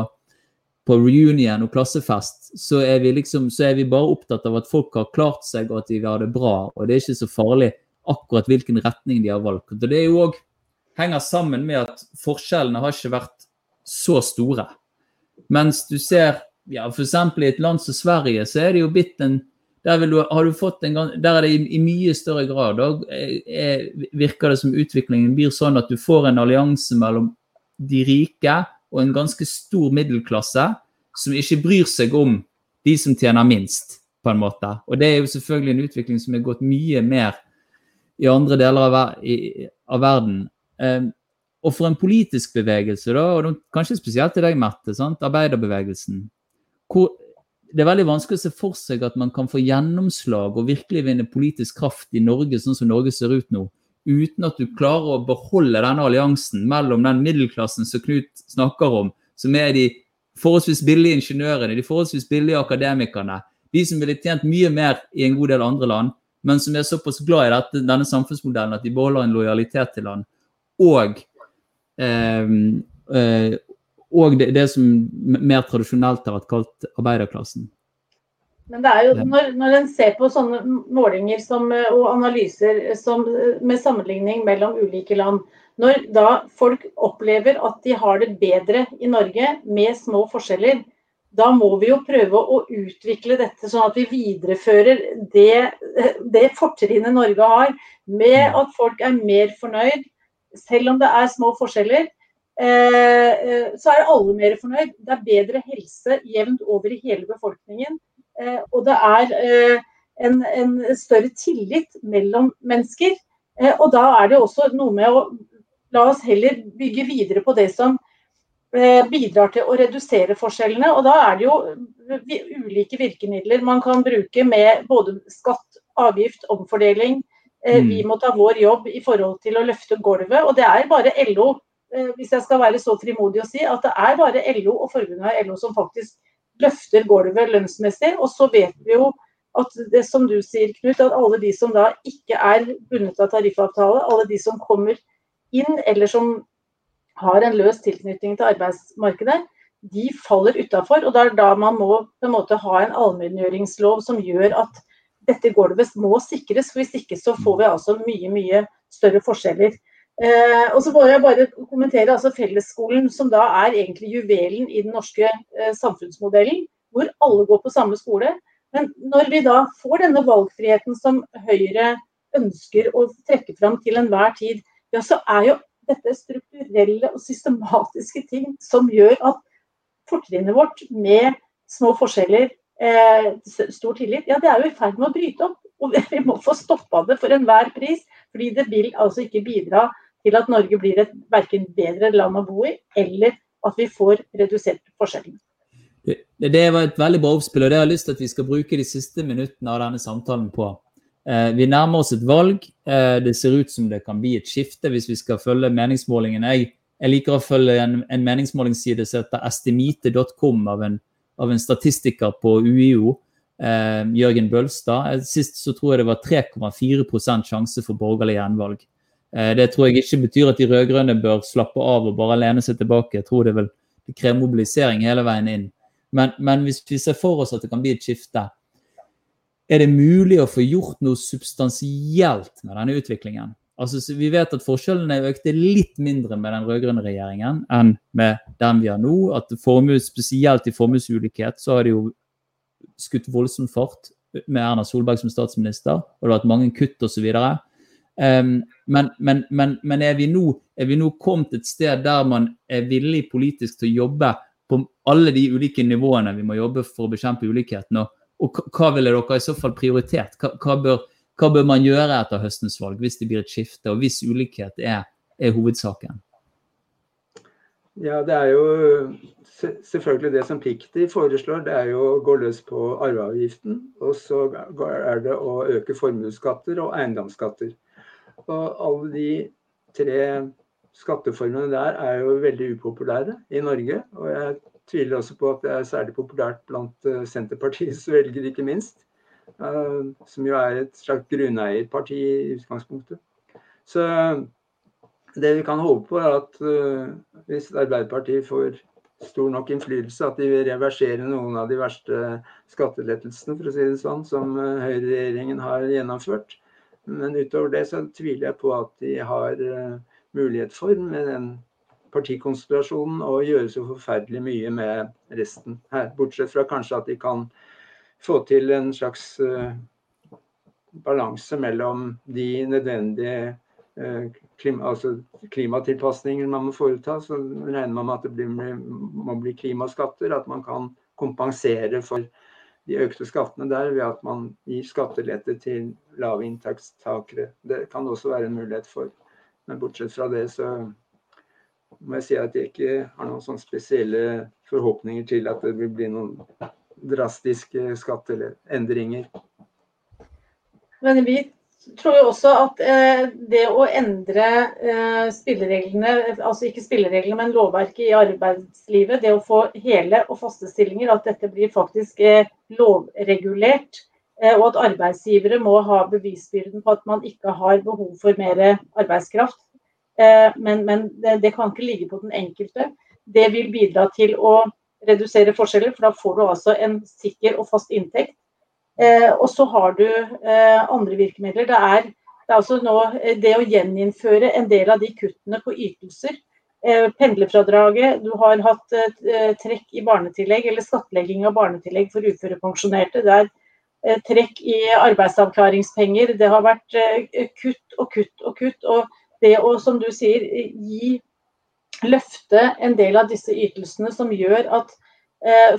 Speaker 1: på reunion og klassefest, så er, vi liksom, så er vi bare opptatt av at folk har klart seg og at de har det bra. Og det er ikke så farlig akkurat hvilken retning de har valgt. Og det er jo også, henger sammen med at forskjellene har ikke vært så store. Mens du ser ja, f.eks. i et land som Sverige, så er det jo blitt en der, du, du en, der er det i, i mye større grad da, er, virker det som utviklingen blir sånn at du får en allianse mellom de rike og en ganske stor middelklasse som ikke bryr seg om de som tjener minst, på en måte. Og det er jo selvfølgelig en utvikling som er gått mye mer i andre deler av, i, av verden. Um, og for en politisk bevegelse, da, og kanskje spesielt til deg, Mette, sant? arbeiderbevegelsen, hvor det er veldig vanskelig å se for seg at man kan få gjennomslag og virkelig vinne politisk kraft i Norge sånn som Norge ser ut nå, uten at du klarer å beholde denne alliansen mellom den middelklassen som Knut snakker om, som er de forholdsvis billige ingeniørene, de forholdsvis billige akademikerne, de som ville tjent mye mer i en god del andre land, men som er såpass glad i dette, denne samfunnsmodellen at de beholder en lojalitet til land, og, eh, eh, og det, det, som mer tradisjonelt har vært kalt arbeiderklassen.
Speaker 3: Men det er jo når, når en ser på sånne målinger som, og analyser som, med sammenligning mellom ulike land, når da folk opplever at de har det bedre i Norge med små forskjeller, da må vi jo prøve å utvikle dette sånn at vi viderefører det, det fortrinnet Norge har, med mm. at folk er mer fornøyd, selv om det er små forskjeller. Eh, eh, så er alle mer fornøyd. Det er bedre helse jevnt over i hele befolkningen. Eh, og det er en, en større tillit mellom mennesker. Og da er det også noe med å La oss heller bygge videre på det som eh, bidrar til å redusere forskjellene. Og da er det jo ulike virkemidler man kan bruke med både skatt, avgift, omfordeling. Eh, vi mm. må ta vår jobb i forhold til å løfte gulvet. Og det er bare LO, hvis jeg skal være så frimodig å si, at det er bare LO og forbundet av LO som faktisk løfter gulvet lønnsmessig. Og så vet vi jo at det som du sier, Knut, at alle de som da ikke er bundet av tariffavtale, alle de som kommer inn, eller som har en løs tilknytning til arbeidsmarkedet, de faller utafor. Og det er da man må på en måte ha en allmenngjøringslov som gjør at dette gulvet må sikres. for Hvis ikke så får vi altså mye, mye større forskjeller. Eh, og så må jeg bare kommentere altså Fellesskolen, som da er egentlig juvelen i den norske eh, samfunnsmodellen, hvor alle går på samme skole. Men når vi da får denne valgfriheten som Høyre ønsker å trekke fram til enhver tid, ja, så er jo dette strukturelle og systematiske ting som gjør at fortrinnet vårt med små forskjeller, eh, stor tillit, ja, det er jo i ferd med å bryte opp. Og vi må få stoppa det for enhver pris. Fordi det vil altså ikke bidra til at Norge blir et verken bedre land å bo i, eller at vi får redusert forskjellene.
Speaker 1: Det, var et veldig bra oppspill, og det har jeg lyst til at vi skal bruke de siste minuttene av denne samtalen på. Eh, vi nærmer oss et valg. Eh, det ser ut som det kan bli et skifte hvis vi skal følge meningsmålingene. Jeg, jeg liker å følge en, en meningsmålingsside som heter estimite.com av, av, en statistiker på UiO, eh, Jørgen Bølstad. Sist så tror jeg det var 3,4 sjanse for borgerlig gjenvalg. Eh, det tror jeg ikke betyr at de rød-grønne bør slappe av og bare lene seg tilbake. Jeg tror det, vil, kreve mobilisering hele veien inn. Men, men hvis vi ser for oss at det kan bli et skifte, er det mulig å få gjort noe substansielt med denne utviklingen? Altså, vi vet at forskjellene økte litt mindre med den rød-grønne regjeringen enn med den vi har nå. At formue, Spesielt i formuesulikhet så har det jo skutt voldsom fart. med Erna Solberg som statsminister, og det har vært mange kutt osv. Um, men, men, men, men er, vi nå, er vi nå kommet et sted der man er villig politisk til å jobbe på alle de ulike nivåene vi må jobbe for å bekjempe ulikheten? Og, og hva ville dere i så fall prioritert? Hva, hva, bør, hva, bør, man gjøre etter høstens valg hvis det blir et skifte, og hvis ulikhet er, er hovedsaken?
Speaker 2: Ja, det er jo selvfølgelig det som Pikti foreslår, det er jo å gå løs på arveavgiften. Og så er det å øke formuesskatter og eiendomsskatter. Og alle de tre skatteformene der er jo veldig upopulære i Norge. Og jeg tviler også på at det er særlig populært blant eh, Senterpartiets velgere, ikke minst. Eh, som jo er et slags grunneierparti i utgangspunktet. Så det vi kan håpe på, er at hvis Arbeiderpartiet får stor nok innflytelse, at de vil reversere noen av de verste skattelettelsene for å si det sånn, som høyreregjeringen har gjennomført. Men utover det så tviler jeg på at de har uh, mulighet for, med den partikonstellasjonen, å gjøre så forferdelig mye med resten her. Bortsett fra kanskje at de kan få til en slags balanse mellom de nødvendige Eh, klima, altså klimatilpasninger man må foreta, så regner man med at det blir, må bli klimaskatter. At man kan kompensere for de økte skattene der ved at man gir skattelette til lave inntektstakere. Det kan det også være en mulighet for. Men bortsett fra det så må jeg si at jeg ikke har noen sånne spesielle forhåpninger til at det vil bli noen drastiske skatteendringer.
Speaker 3: Men vi tror jeg også at eh, det å endre eh, spillereglene, altså ikke spillereglene, men lovverket i arbeidslivet, det å få hele og faste stillinger, at dette blir faktisk eh, lovregulert. Eh, og at arbeidsgivere må ha bevisbyrden på at man ikke har behov for mer arbeidskraft. Eh, men, men det, det, kan ikke ligge på den enkelte. Det vil bidra til å redusere forskjeller, for da får du altså en sikker og fast inntekt og så har du eh, andre virkemidler. Det er, det er altså nå eh, det å gjeninnføre en del av de kuttene på ytelser. Pendlerfradraget, du har hatt trekk i barnetillegg eller skattlegging av barnetillegg for uførepensjonerte. Det er trekk i arbeidsavklaringspenger. Det har vært kutt og kutt og kutt. Og det å, som du sier, gi løfte en del av disse ytelsene som gjør at Eh,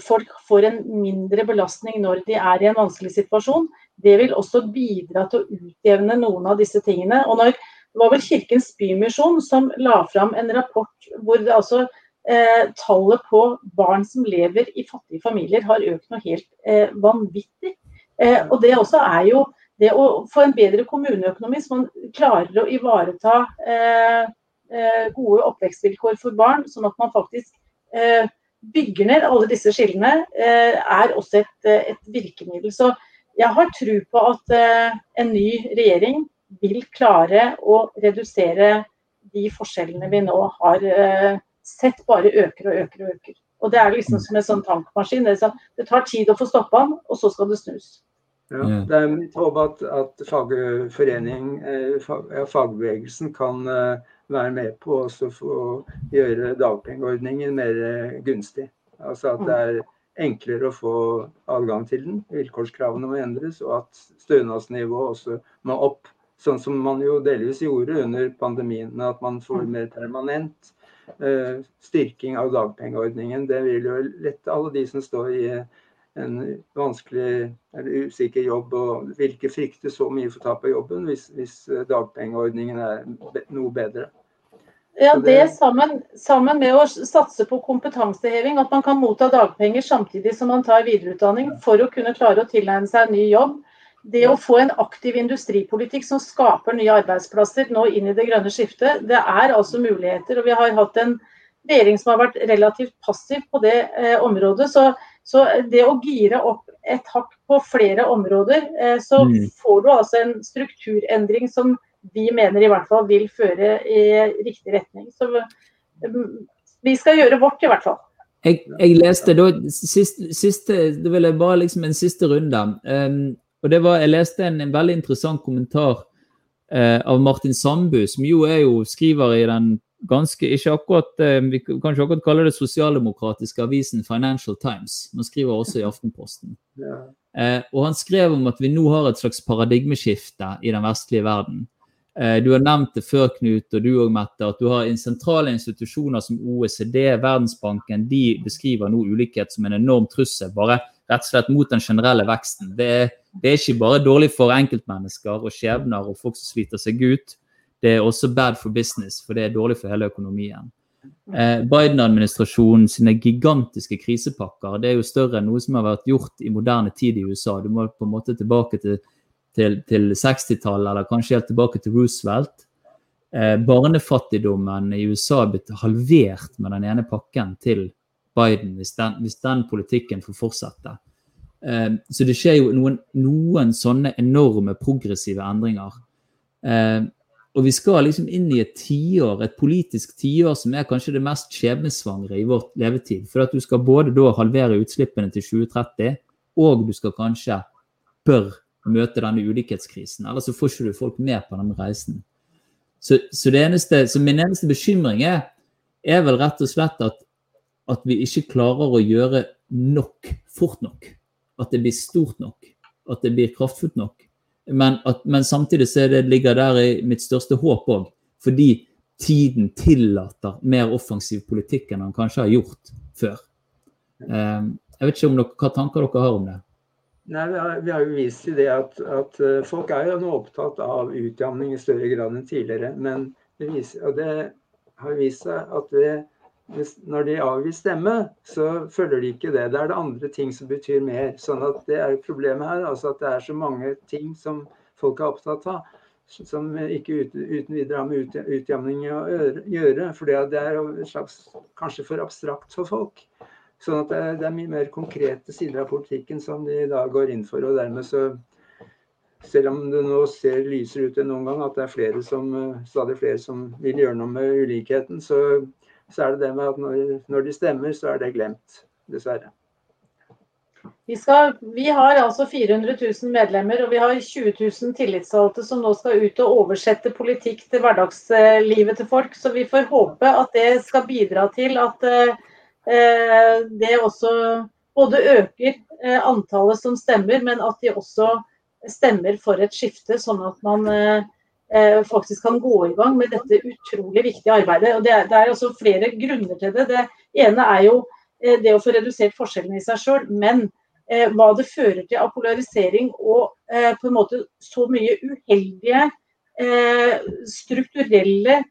Speaker 3: folk får en mindre belastning når de er i en vanskelig situasjon. Det vil også bidra til å utjevne noen av disse tingene. Og når, det var vel Kirkens Bymisjon som la fram en rapport hvor det altså eh, tallet på barn som lever i fattige familier har økt noe helt eh, vanvittig. Eh, og det også er jo det å få en bedre kommuneøkonomi, så man klarer å ivareta eh, eh, gode oppvekstvilkår for barn, sånn at man faktisk bygger ned alle disse skillene, eh, er også et, eh, et, virkemiddel. Så jeg har tro på at eh, en ny regjering vil klare å redusere de forskjellene vi nå har sett bare øker og øker og øker. Og Det er liksom som en sånn tankmaskin. Det, sånn, tar tid å få stoppa den, og så skal det snus.
Speaker 2: Ja, det er mitt håp at, at fagforening, fag, ja, fagbevegelsen kan være med på å gjøre dagpengeordningen mer gunstig. Altså at det er enklere å få adgang til den. Vilkårskravene må endres, og at stønadsnivået også må opp. Sånn som man jo delvis gjorde under pandemien, at man får mer permanent uh, styrking av dagpengeordningen. Det vil jo lette alle de som står i en vanskelig eller usikker jobb, og vil ikke frykte så mye for tap av jobben hvis, hvis dagpengeordningen er noe bedre.
Speaker 3: Ja, det sammen, sammen, med å satse på kompetanseheving, at man kan motta dagpenger samtidig som man tar videreutdanning for å kunne klare å tilegne seg en ny jobb. Det å få en aktiv industripolitikk som skaper nye arbeidsplasser nå inn i det grønne skiftet, det er altså muligheter. og Vi har hatt en regjering som har vært relativt passiv på det eh, området. Så, så, det å gire opp et hakk på flere områder, eh, så mm. får du altså en strukturendring som vi mener i hvert fall vil føre i riktig retning. Så um, vi skal gjøre vårt, i hvert fall.
Speaker 1: Jeg, jeg leste da siste, siste, Da vil jeg bare liksom en siste runde. Um, og det var, Jeg leste en, en veldig interessant kommentar uh, av Martin Sandbu, som jo er jo skriver i den ganske ikke akkurat, uh, Vi kan ikke akkurat kalle det sosialdemokratiske avisen Financial Times. Man skriver også i Aftenposten. Eh, og han skrev om at vi nå har et slags paradigmeskifte i den vestlige verden. Eh, du har nevnt det før, Knut, og du òg, Mette, at du har sentrale institusjoner som OECD, Verdensbanken, de beskriver nå ulikhet som en enorm trussel. bare rett og slett mot den generelle veksten. Det er, det er ikke bare dårlig for enkeltmennesker og skjebner og folk som sliter seg ut. Det er også bad for business, for det er dårlig for hele økonomien. Eh, Biden-administrasjonen sine gigantiske krisepakker det er jo større enn noe som har vært gjort i moderne tid i USA. Du må på en måte tilbake til til, til 60-tallet, eller kanskje helt tilbake til Roosevelt. Eh, barnefattigdommen i USA er blitt halvert med den ene pakken til Biden, hvis den, hvis den politikken får fortsette. Eh, så det skjer jo noen, noen sånne enorme progressive endringer. Eh, og vi skal liksom inn i et tiår, et politisk tiår som er kanskje det mest skjebnesvangre i vårt levetid. For at du skal både da halvere utslippene til 2030, og du skal kanskje bør møte denne ulikhetskrisen. Ellers så får ikke du folk med på den reisen. Så, så, eneste, så min eneste bekymring er, er, vel rett og slett at, at vi ikke klarer å gjøre nok fort nok. At det blir stort nok. At det blir kraftfullt nok. Men, at, men samtidig så det ligger der i mitt største håp òg. Fordi tiden tillater mer offensiv politikk enn han kanskje har gjort før. Um, jeg vet ikke om dere, Hva tanker dere har om det?
Speaker 2: Nei, vi har, vi har, jo vist til det at, at, eh, folk er jo nå opptatt av utjamning i større grad enn tidligere. Men det, viser, det har vist seg at det, når de avgir stemme, så følger de ikke det. Det er det andre ting som betyr mer. sånn at Det er problemet her. altså At det er så mange ting som folk er opptatt av, som ikke uten, videre har med ut, utjamning å gjøre. For det er slags, kanskje for abstrakt for folk. Sånn at det er, det er, mye mer konkrete sider av politikken som de da går inn for. og dermed så selv om det nå ser lysere ut enn noen gang, at det er flere som, stadig flere som vil gjøre noe med ulikheten, så, så er det det med at når, når, de stemmer, så er det glemt. Dessverre.
Speaker 3: Vi, skal, vi, har altså 400 000 medlemmer og vi har 20 000 tillitsvalgte som nå skal ut og oversette politikk til hverdagslivet til folk. Så vi får håpe at det skal bidra til at uh, Eh, det også både øker eh, antallet som stemmer, men at de også stemmer for et skifte, sånn at man eh, faktisk kan gå i gang med dette utrolig viktige arbeidet. Og det er, det er også flere grunner til det. Det ene er jo det å få redusert forskjellene i seg sjøl, men hva det fører til av polarisering og på en måte så mye uheldige strukturelle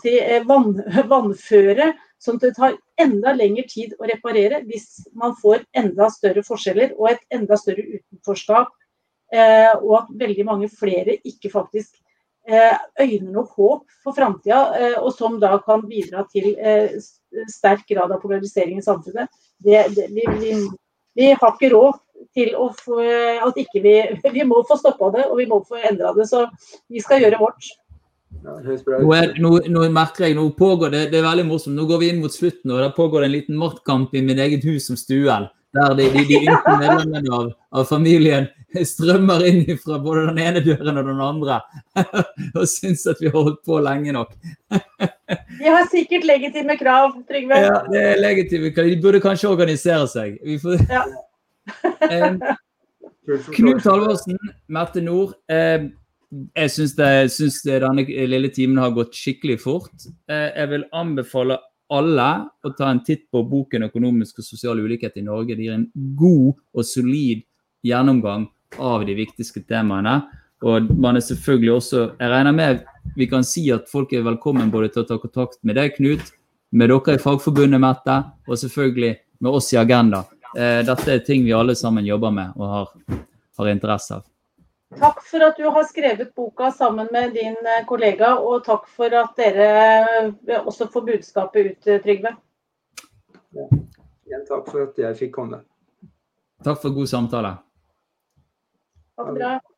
Speaker 3: si, vann, vannføre som det tar enda lengre tid å reparere hvis man får enda større forskjeller og et enda større utenforskap. Eh, og at veldig mange flere ikke faktisk eh, øyner noe håp for framtida, eh, og som da kan bidra til eh, sterk grad av polarisering i samfunnet. Det, det, vi, vi, vi, har ikke råd til å få, at ikke vi Vi må få stoppa det, og vi må få endra det. Så vi skal gjøre vårt.
Speaker 1: Nå, er, nå, nå, merker jeg, nå pågår det, det er veldig morsomt. Nå går vi inn mot slutten, og da pågår det en liten maktkamp i mitt eget hus som stuen. Der de, de, de yngste medlemmene av, av, familien strømmer inn fra både den ene døren og den andre. og syns at vi har holdt på lenge nok.
Speaker 3: de har sikkert legitime krav, Trygve.
Speaker 1: Ja, det er legitime krav. De burde kanskje organisere seg. Får... Ja. Knut Halvorsen, Mette Nord. Eh, jeg syns, denne lille timen har gått skikkelig fort. Eh, jeg vil anbefale alle å ta en titt på boken 'Økonomisk og sosial ulikhet i Norge'. Det gir en god og solid gjennomgang av de viktigste temaene. Og man er selvfølgelig også Jeg regner med vi kan si at folk er velkommen både til å ta kontakt med deg, Knut, med dere i Fagforbundet, Mette, og selvfølgelig med oss i Agenda. Eh, dette er ting vi alle sammen jobber med og har, har interesse av.
Speaker 3: Takk for at du har skrevet boka sammen med din eh, kollega, og takk for at dere eh, også får budskapet ut, eh, Trygve.
Speaker 2: Ja. Igjen takk for at jeg fikk komme.
Speaker 1: Takk for god samtale.
Speaker 3: Takk det det.